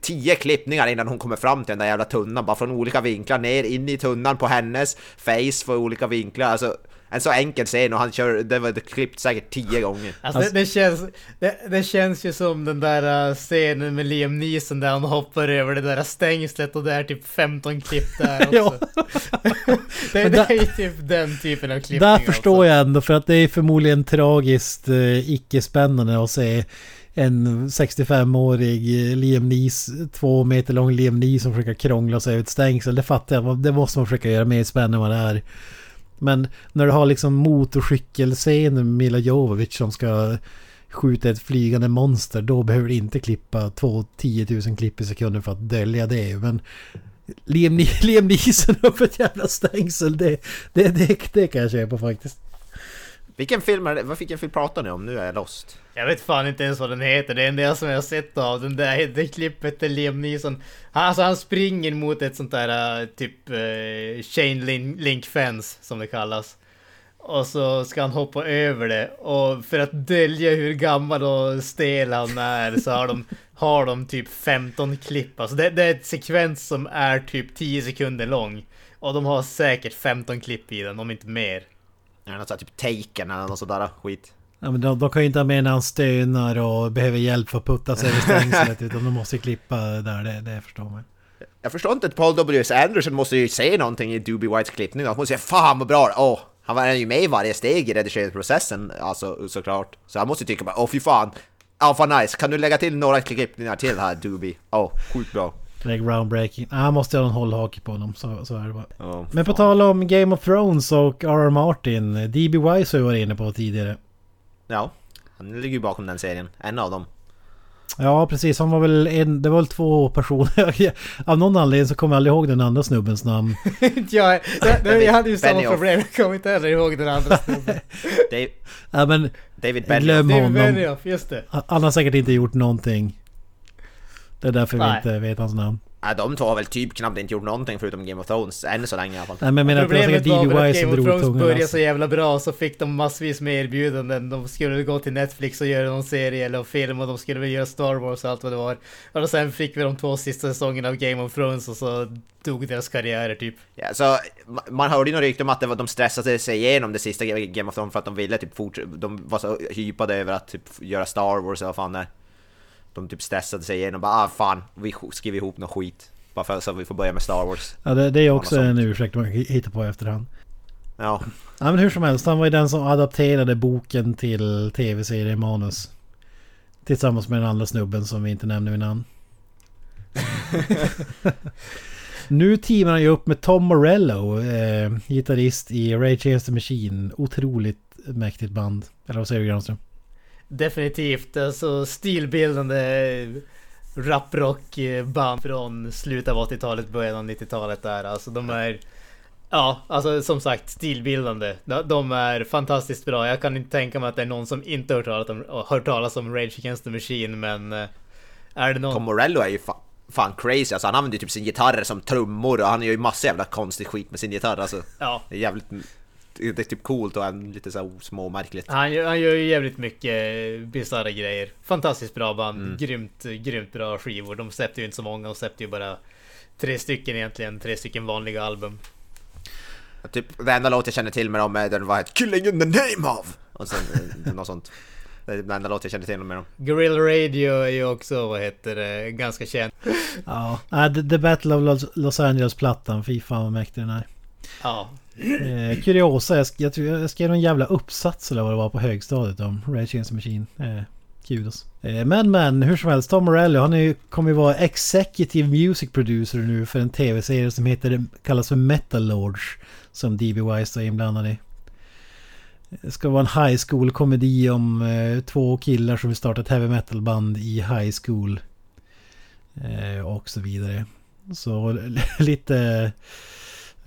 tio klippningar innan hon kommer fram till den där jävla tunnan. Bara från olika vinklar ner in i tunnan på hennes face från olika vinklar. Alltså en så enkel scen och han kör, det var klippt säkert tio gånger. Alltså, det, det, känns, det, det, känns ju som den där uh, scenen med Liam Neeson där han hoppar över det där stängslet och det är typ 15 klipp där också. det, det, är ju typ den typen av klippning. Där förstår jag ändå för att det är förmodligen tragiskt uh, icke-spännande att se en 65-årig Liam Neeson, två meter lång Liam Neeson som försöker krångla sig ett stängsel. Det fattar jag, det måste man försöka göra mer spännande än vad det är. Men när du har liksom motorcykelscenen med Mila Jovovich som ska skjuta ett flygande monster. Då behöver du inte klippa två 10 000 klipp i sekunden för att dölja det. Men Liam, Liam Neeson upp ett jävla stängsel. Det, det, det, det kan jag köpa faktiskt. Vilken film är det? Vad fick jag film pratar ni om? Nu är jag lost. Jag vet fan inte ens vad den heter. Det enda som jag har sett av den där det klippet är Liam Neeson. Han, alltså han springer mot ett sånt där eh, typ uh, chain link, fence som det kallas. Och så ska han hoppa över det. Och för att dölja hur gammal och stel han är så har de, har de typ 15 klipp. Alltså det, det är en sekvens som är typ 10 sekunder lång. Och de har säkert 15 klipp i den, om inte mer. Ja, något sånt typ taken eller något sådär skit. Ja, men de, de kan ju inte ha med när han stönar och behöver hjälp för att putta sig över stängslet. utan de måste klippa där, det, det förstår man. Jag förstår inte att Paul W.S. Anderson måste ju säga någonting i Doobie Whites klippning. Han måste säga 'Fan vad bra!' Åh, han var ju med i varje steg i redigeringsprocessen, alltså såklart. Så han måste ju tycka bara 'Åh fy fan!' Ja, fan nice. Kan du lägga till några klippningar till här Doobie? Åh, sjukt bra. Det är groundbreaking. Ah, han måste ha en hållhake på honom, så, så är det bara. Ja, Men på fan. tal om Game of Thrones och R.R. Martin. D.B. Wise har vi varit inne på tidigare. Ja, han ligger ju bakom den serien. En av dem. Ja precis, han var väl en, det var väl två personer. Av någon anledning så kommer jag aldrig ihåg den andra snubbens namn. jag, det, det, jag hade ju samma Benioff. problem, jag kommer inte heller ihåg den andra snubben. Dave, Ja men David Benioff. glöm David honom. Benioff, just det. Han har säkert inte gjort någonting. Det är därför vi Nej. inte vet hans namn. Ja, de två har väl typ knappt inte gjort någonting förutom Game of Thrones, än så länge i alla fall. Nej men menar att det var Problemet säkert var D.B. Game of Thrones tungan. började alltså. så jävla bra så fick de massvis med erbjudanden. De skulle gå till Netflix och göra någon serie eller film och de skulle väl göra Star Wars och allt vad det var. Och sen fick vi de två sista säsongerna av Game of Thrones och så dog deras karriärer typ. Ja, så ma- man hörde ju några rykten om att det var, de stressade sig igenom det sista Game of Thrones för att de ville typ fortsätta, de var så hypade över att typ göra Star Wars eller vad fan det är. De typ stressade sig igenom bara ah fan, vi sk- skriver ihop något skit. Bara för så att vi får börja med Star Wars. Ja det, det är också en ursäkt man kan hitta på i efterhand. Ja, Ja men hur som helst, han var ju den som adapterade boken till tv-seriemanus. Tillsammans med den andra snubben som vi inte nämner vid namn. nu teamar han ju upp med Tom Morello, eh, gitarrist i Rage Against the Machine. Otroligt mäktigt band. Eller vad säger du Granström? Definitivt, alltså stilbildande raprockband från slutet av 80-talet, början av 90-talet där. Alltså de är... Ja, alltså som sagt stilbildande. De- är fantastiskt bra. Jag kan inte tänka mig att det är någon som inte hört talas om, hört talas om Rage Against the Machine, men... eh, Är det någon... Tom Morello är ju fa- fan crazy alltså. Han använder ju typ sin gitarr som trummor och han gör ju massa jävla konstig skit med sin gitarr alltså. Ja, Det är jävligt... Det är typ coolt och en- lite så här småmärkligt. han gör, han gör ju jävligt mycket bisarra grejer. Fantastiskt bra band. Mm. Grymt, grymt bra skivor. De släppte ju inte så många, de släppte ju bara tre stycken egentligen. Tre stycken vanliga album. Typ det enda låt jag känner till med dem är den var 'Killing in the name of' och sen eh, något sånt. Det är den enda låt jag känner till med dem. Guerrilla Radio är ju också, vad heter det, ganska känd. Ja, Nej, The, Battle of Los, Los Angeles-plattan. Fy fan vad mäktig den är. Ja. Eh, kuriosa, jag, sk- jag, tror jag skrev någon jävla uppsats eller vad det var på högstadiet om Rage Against the Machine. Eh, kudos. Eh, men men, hur som helst, Tom Morello han är, ju- kommer ju vara Executive Music Producer nu för en tv-serie som heter, kallas för Metal Lords. Som D.B. Wise är inblandad i. Det ska vara en high school-komedi om eh, två killar som vill starta ett heavy metal-band i high school. Eh, och så vidare. Så lite...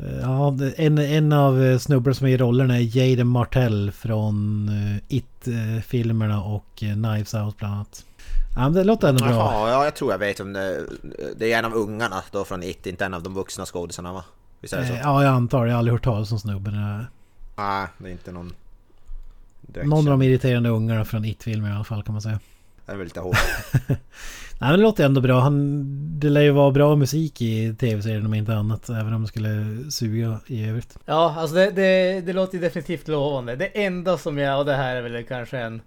Eh, Ja, en, en av eh, snubbarna som är i rollerna är Jaden Martell från eh, It-filmerna och Knives Out bland annat. Ja, men det låter ändå bra. Jaha, ja jag tror jag vet om det Det är en av ungarna då från It, inte en av de vuxna skådisarna va? Visst är det så? Ja, jag antar. Jag har aldrig hört talas om snubben. Nej, det är inte någon... direkt Någon av de irriterande ungarna från It-filmer i alla fall kan man säga. Det är väl lite hårt. Nej men det låter ändå bra. Han, det lär ju vara bra musik i tv-serien om inte annat. Även om det skulle suga i övrigt. Ja, alltså det, det, det låter ju definitivt lovande. Det enda som jag, och det här är väl kanske en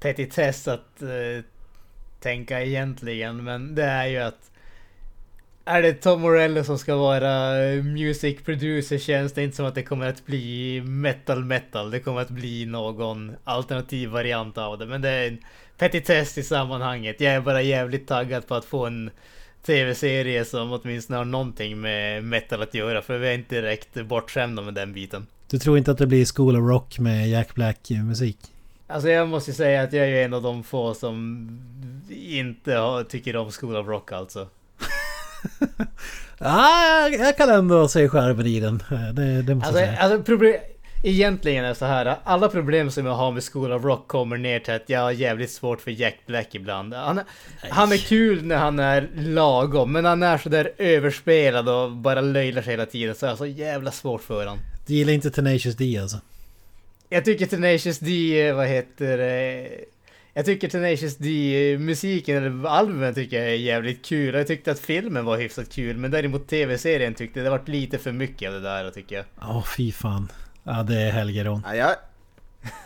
petitess att eh, tänka egentligen, men det är ju att är det Tom Morello som ska vara music producer känns det inte som att det kommer att bli metal metal. Det kommer att bli någon alternativ variant av det. Men det är en petitess i sammanhanget. Jag är bara jävligt taggad på att få en tv-serie som åtminstone har någonting med metal att göra. För vi är inte direkt bortskämda med den biten. Du tror inte att det blir School of Rock med Jack Black musik? Alltså jag måste ju säga att jag är en av de få som inte har, tycker om School of Rock alltså. Ja, jag, jag kan ändå se skärmen i den. Det, det måste Alltså, jag säga. alltså problem, egentligen är så här. Alla problem som jag har med School of Rock kommer ner till att jag har jävligt svårt för Jack Black ibland. Han, han är kul när han är lagom, men han är så där överspelad och bara löjlar sig hela tiden så jag har så jävla svårt för honom. Du gillar inte Tenacious D alltså? Jag tycker Tenacious D, vad heter det? Jag tycker Tenacious D-musiken, eller albumen tycker jag är jävligt kul. Jag tyckte att filmen var hyfsat kul, men däremot tv-serien tyckte det varit lite för mycket av det där tycker jag. Ja, oh, fy fan. Ja, det är Helgeron. Ja, jag,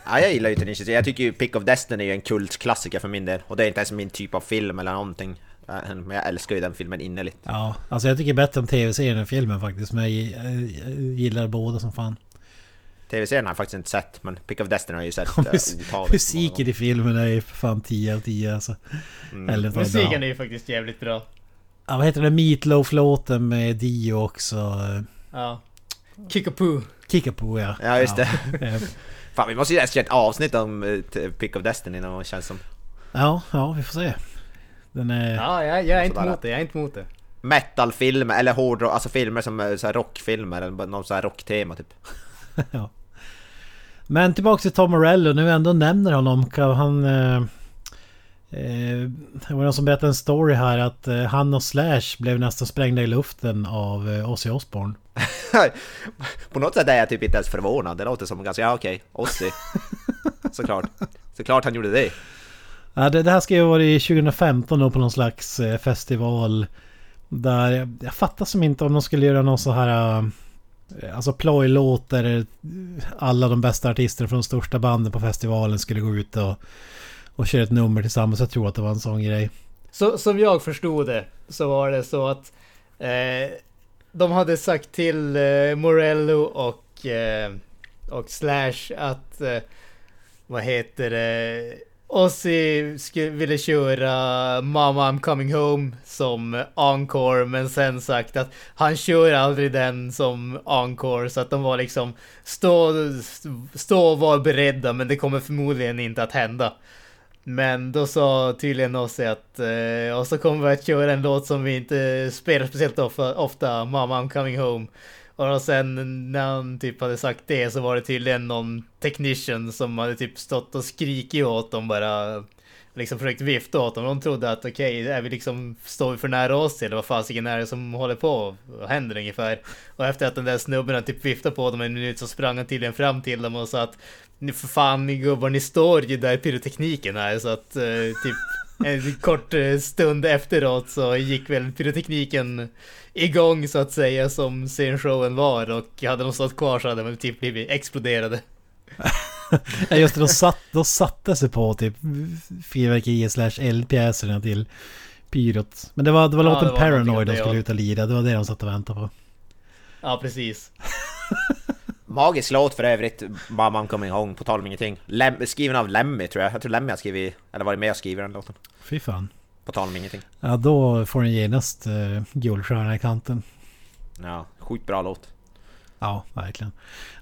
ja, jag gillar ju Tenacious Jag tycker ju Pick of Destiny är en kultklassiker för min del. Och det är inte ens min typ av film eller någonting. Men jag älskar ju den filmen innerligt. Ja, alltså jag tycker bättre om tv-serien än filmen faktiskt. Men jag, gillar båda som fan. Tv-serien har jag faktiskt inte sett, men Pick of Destiny har jag ju sett uh, Musiken i filmen är ju för fan 10 av 10 alltså. Mm. Eller Musiken är ju faktiskt jävligt bra. Ja, vad heter det? Meatloaf-låten med Dio också. Ja. Kickapoo. Kickapoo ja. Ja, just det. fan, vi måste ju göra ett avsnitt om uh, Pick of Destiny någon känns som. Ja, ja, vi får se. Den är... Ja, jag, jag är inte emot det. Jag är inte emot det. Metalfilmer, eller hårdrock, alltså filmer som eh, så här rockfilmer, eller någon sån här rocktema typ. ja. Men tillbaks till Tom Morello, nu ändå nämner honom. Han... Eh, eh, det var någon som berättade en story här att eh, han och Slash blev nästan sprängda i luften av eh, Ozzy Osbourne. På något sätt är jag typ inte ens förvånad. Det låter som ganska, ja okej, Ozzy. Såklart. Såklart han gjorde det. Ja, det, det här ska ju vara i 2015 då på någon slags eh, festival. Där jag, jag fattar som inte om de skulle göra någon så här... Eh, alltså plojlåt där alla de bästa artisterna från de största banden på festivalen skulle gå ut och, och kör ett nummer tillsammans. Jag tror att det var en sån grej. Så, som jag förstod det så var det så att eh, de hade sagt till eh, Morello och, eh, och Slash att eh, vad heter det Ozzy ville köra Mama I'm coming home som encore men sen sagt att han kör aldrig den som encore så att de var liksom stå, stå och var beredda men det kommer förmodligen inte att hända. Men då sa tydligen Ozzy att eh, och så kommer vi att köra en låt som vi inte spelar speciellt ofta, ofta Mama I'm coming home. Och sen när han typ hade sagt det så var det tydligen någon technician som hade typ stått och skrikit åt dem bara liksom försökt vifta åt dem. De trodde att okej, okay, är vi liksom, står vi för nära oss eller vad fasiken är det som håller på Vad händer ungefär? Och efter att den där snubben typ viftade på dem en minut så sprang han tydligen fram till dem och sa att ni för fan ni gubbar, ni står ju där pyrotekniken är så att eh, typ en kort eh, stund efteråt så gick väl pyrotekniken igång så att säga som scenshowen var och hade de stått kvar så hade de typ blivit exploderade. ja just det, de, satt, de satte sig på typ fyrverkerier slash eldpjäserna till pyrot. Men det var, det var ja, låten var Paranoid de skulle ut och lira, det var det de satt och väntade på. Ja precis. Magisk låt för övrigt, Mamma Coming Home, på tal om ingenting. Lem, skriven av Lemmy tror jag. Jag tror Lemmy har skrivit, eller varit med och skrivit den låten. Fy fan. På tal om ingenting. Ja, då får den genast uh, guldstjärna i kanten. Ja, sjukt bra låt. Ja, verkligen.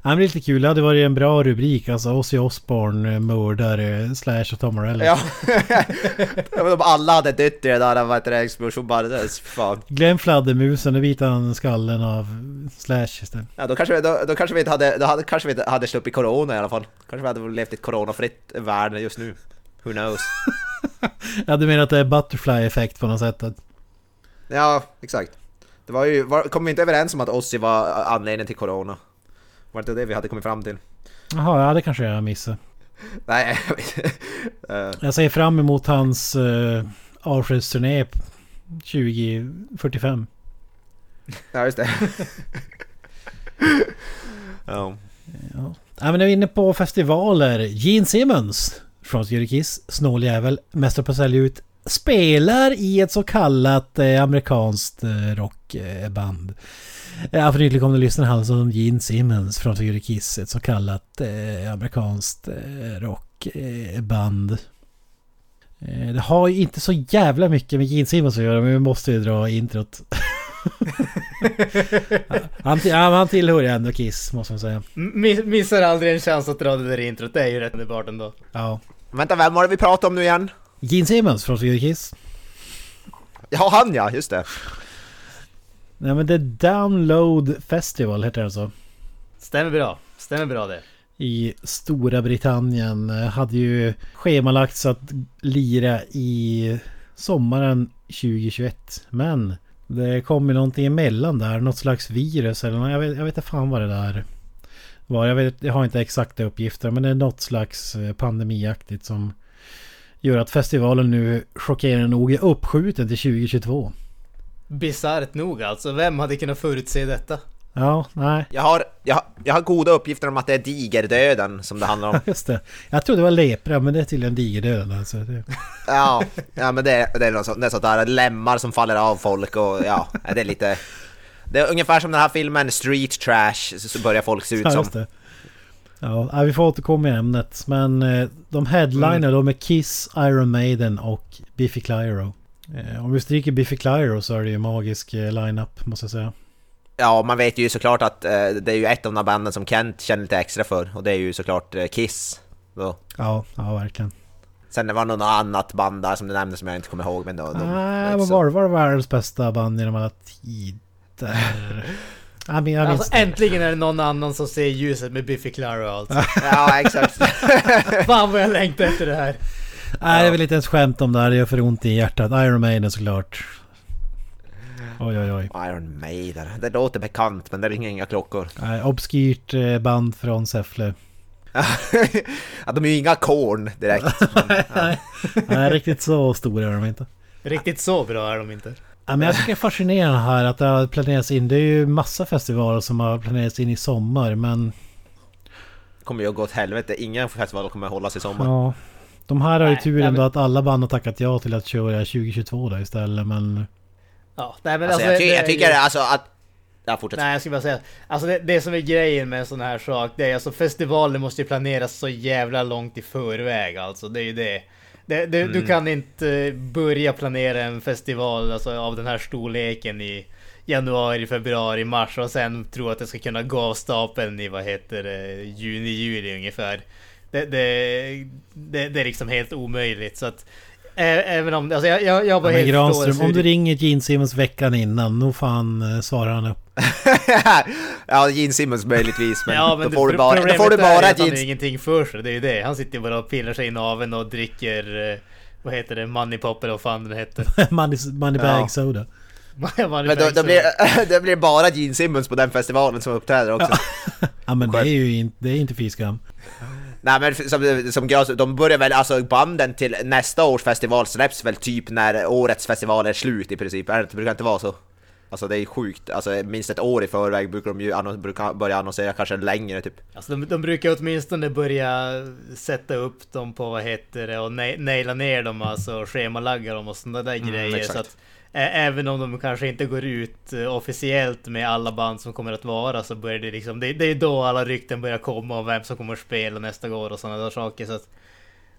Ja, men det är lite kul. Det hade varit en bra rubrik. Alltså Ozzy Osbourne, mördare, Slash och Tom Morello. Ja. Om alla hade dött heter det, explosion bara. Det fan. Glöm fladdermusen, och vita skallen av Slash istället. Ja, då kanske, då, då kanske vi inte hade, då hade, kanske vi inte hade sluppit corona i alla fall. Kanske vi hade levt i ett coronafritt värld just nu. Who knows? ja, du menar att det är butterfly-effekt på något sätt? Ja, exakt. Det var ju, var, kom vi inte överens om att Ossi var anledningen till Corona? Var det inte det vi hade kommit fram till? Jaha, ja det kanske jag missade. Nej, uh. Jag ser fram emot hans uh, avskedsturné 2045. Ja, just det. ja. ja. Ja, men när vi är inne på festivaler. Gene Simmons från Kiss, snåljävel, mästare på att sälja ut spelar i ett så kallat eh, amerikanskt eh, rockband. Ja, för nyligen kom det lyssnare här som Gene Simmons från Figure Kiss, ett så kallat eh, amerikanskt eh, rockband. Eh, det har ju inte så jävla mycket med Gene Simmons att göra, men vi måste ju dra introt. han, ja, han tillhör ju ändå Kiss, måste man säga. missar aldrig en chans att dra det där introt, det är ju rätt underbart ändå. Ja. Vänta, vem var det vi pratade om nu igen? Gene Simmons från Swedish Kiss. Ja, han ja, just det. Nej men det är Download Festival heter det alltså. Stämmer bra, stämmer bra det. I Stora Britannien. Hade ju schemalagts att lira i sommaren 2021. Men det kom ju någonting emellan där. Något slags virus eller något. Jag vet, jag vet inte fan vad det där var. Jag, vet, jag har inte exakta uppgifter men det är något slags eh, pandemiaktigt som gör att festivalen nu chockerande nog är uppskjuten till 2022. Bisarrt nog alltså. Vem hade kunnat förutse detta? Ja, nej. Jag har, jag, har- jag har goda uppgifter om att det är digerdöden som det handlar om. Just det. Jag trodde det var lepra men det är tydligen digerdöden alltså. Ja, ja men det, det är något sånt, det är sånt där lemmar som faller av folk och ja, det är lite... Det är ungefär som den här filmen Street Trash, så så börjar folk se ut ja, som. Ja, vi får återkomma i ämnet. Men eh, de headliner Mm. de är Kiss, Iron Maiden och Biffy Clyro. Eh, om vi stryker Biffy Clyro så är det ju magisk eh, line-up måste jag säga. Ja, man vet ju såklart att det är ju ett av de banden som Kent känner lite extra för och det är ju såklart Kiss. Då. Ja, ja verkligen. Sen det var något annat band där som du nämnde som jag inte kommer ihåg men då, Nej, vad så- var det? Var det världens bästa band genom alla tider? Jag min- jag minns Alltså äntligen är det någon annan som ser ljuset med Biffy Clyro alltså. Ja, exakt. Fan vad jag längtar efter det här. Nej, det är väl inte ens skämt om det här. Det gör för ont i hjärtat. Iron Maiden såklart. Oj, oj, oj. Iron Maiden, det låter bekant men det ringer inga klockor. Nej, obskyrt eh, band från Säffle. ja, de är ju inga korn direkt. Nej, riktigt så stora är de inte. Riktigt så bra är de inte. Ja, men jag tycker det är fascinerande här att det har planerats in. Det är ju massa festivaler som har planerats in i sommar men... kommer ju att gå åt helvete, ingen festival kommer att hållas i sommar. Ja. De här har ju Nej, tur nej, ändå men- att alla band har tackat ja till att köra 2022 där istället men... Ja, nej men Alltså, alltså, jag, ty det- jag tycker alltså att... Ja, fortsätt. Nej jag skulle bara säga, alltså det, det som är grejen med en sån här sak, det är alltså festivalen måste ju planeras så jävla långt i förväg alltså, det är ju det. Det, det Du Mm. kan inte börja planera en festival alltså, av den här storleken i januari, februari, mars och sen tro att det ska kunna gå av stapeln i vad heter det, juni, juli ungefär. Det, det, det, det är liksom helt omöjligt så att Även om, alltså jag, jag, jag var Ja, helt Granström, om du ringer Gene Simmons veckan innan, nog fan eh, svarar han upp. ja, Gene Simmons möjligtvis, men, Ja, men då, får det- du bara, då problemet får du är bara att han har Gene... ingenting för sig, det är ju det. Han sitter bara och pillar sig i naveln och dricker, eh, vad heter det, Money Pop eller vad fan den heter. money, money bag Ja. soda. Money Men då, då blir, det blir bara Gene Simmons på den festivalen som uppträder också. Ja men det är ju inte, det är inte fy skam. Nej men som, som Gras, de börjar väl, alltså banden till nästa års festival släpps väl typ när årets festival är slut i princip, det brukar inte vara så? Alltså det är sjukt, alltså minst ett år i förväg brukar de ju annon- brukar börja annonsera, kanske längre typ. Alltså de, de brukar åtminstone börja sätta upp dem på vad heter det och na- naila ner dem alltså schemalagga dem och sådana där Mm, grejer exakt. så att Även om de kanske inte går ut eh, officiellt med alla band som kommer att vara så börjar det liksom Det, det är då alla rykten börjar komma om vem som kommer att spela nästa år och sådana där saker så att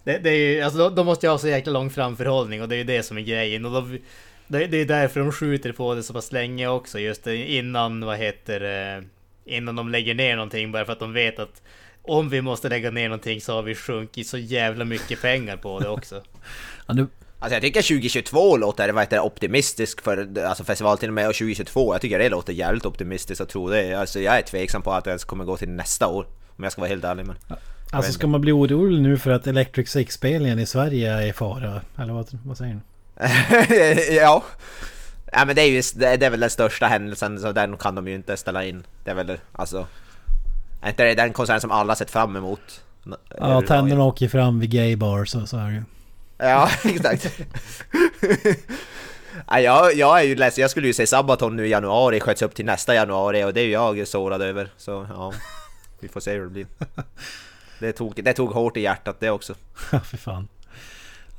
det, det är ju, alltså de, de måste ju ha så jäkla lång framförhållning och det är ju det som är grejen och de, det, det är därför de skjuter på det så pass länge också just det, innan vad heter Innan de lägger ner någonting bara för att de vet att om vi måste lägga ner någonting så har vi sjunkit så jävla mycket pengar på det också. Ja, nu, Alltså jag tycker 2022 låter vad heter, det, optimistisk för alltså festival till och med och 2022, jag tycker det låter jävligt optimistiskt att tro det. Alltså jag är tveksam på att det ens kommer gå till nästa år. Om jag ska vara helt ärlig men... alltså ska man bli orolig nu för att Electric Six-spelningen i Sverige är i fara? Eller vad, vad säger ni? ja. Ja men det är ju det är väl den största händelsen så den kan de ju inte ställa in. Det är väl alltså... Är inte det den konserten som alla sett fram emot? Ja, tänderna åker fram vid gay bar så, så är det ju. Ja, exakt. ja, jag, jag är ju ledsen, jag skulle ju se Sabaton nu i januari, sköts upp till nästa januari och det är ju jag sårad över. Så ja, vi får se hur det blir. Det tog, det tog hårt i hjärtat det också. Ja, för fan.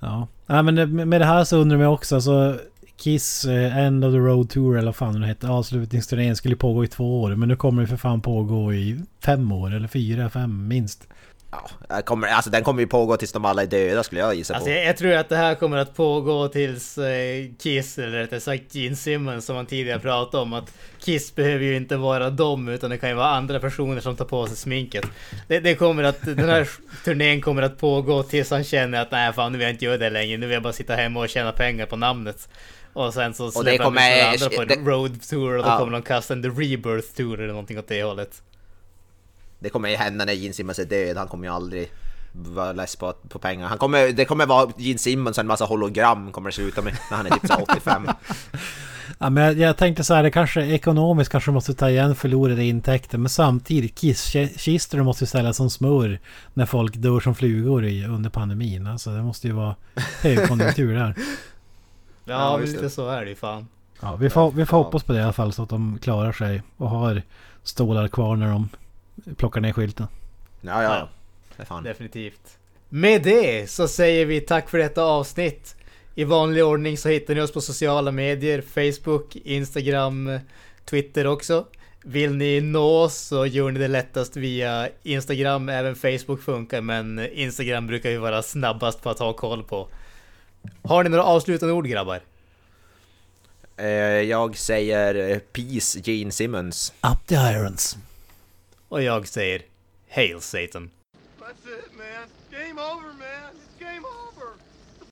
Ja. Nej, men med det här så undrar jag också alltså Kiss eh, End of the Road Tour eller vad fan den hette Avslutningsturnén skulle pågå i två år Men nu kommer det för fan pågå i fem år eller fyra, fem minst Ja, kommer, alltså den kommer ju pågå tills de alla är döda skulle jag gissa Alltså på. jag, jag tror att det här kommer att pågå tills eh, Kiss, eller rättare sagt Gene Simmons som man tidigare pratade om att Kiss behöver ju inte vara dem utan det kan ju vara andra personer som tar på sig sminket. Det, det kommer att, den här turnén kommer att pågå tills han känner att nej fan nu vill jag inte göra det längre, nu vill jag bara sitta hemma och tjäna pengar på namnet. Och sen så släpper han andra på en det- Road Tour och då Ja. kommer de kasta en The Rebirth Tour eller någonting åt det hållet. Det kommer ju hända när Gene Simmons är död, han kommer ju aldrig vara less på, på pengar. Han kommer, det kommer vara Gene Simmons och en massa hologram kommer det sluta med när han är typ så här 85. Ja, men jag, jag tänkte så här, det kanske ekonomiskt kanske måste ta igen förlorade intäkter. Men samtidigt, kisskistor måste ju säljas som smör när folk dör som flugor i, under pandemin. Alltså det måste ju vara högkonjunktur där. Ja, Ja, lite det. så är det ju fan. Ja, vi får, vi får hoppas på det i alla fall så att de klarar sig och har stålar kvar när de plockar ner skylten. Ja, ja. Fan. Definitivt. Med det så säger vi tack för detta avsnitt. I vanlig ordning så hittar ni oss på sociala medier, Facebook, Instagram, Twitter också. Vill ni nå oss så gör ni det lättast via Instagram, även Facebook funkar men Instagram brukar vi vara snabbast på att ha koll på. Har ni några avslutande ord grabbar? Eh, jag säger eh, Peace Gene Simmons. Up the irons. Och jag säger Hail Satan. That's it, man. Game over, man.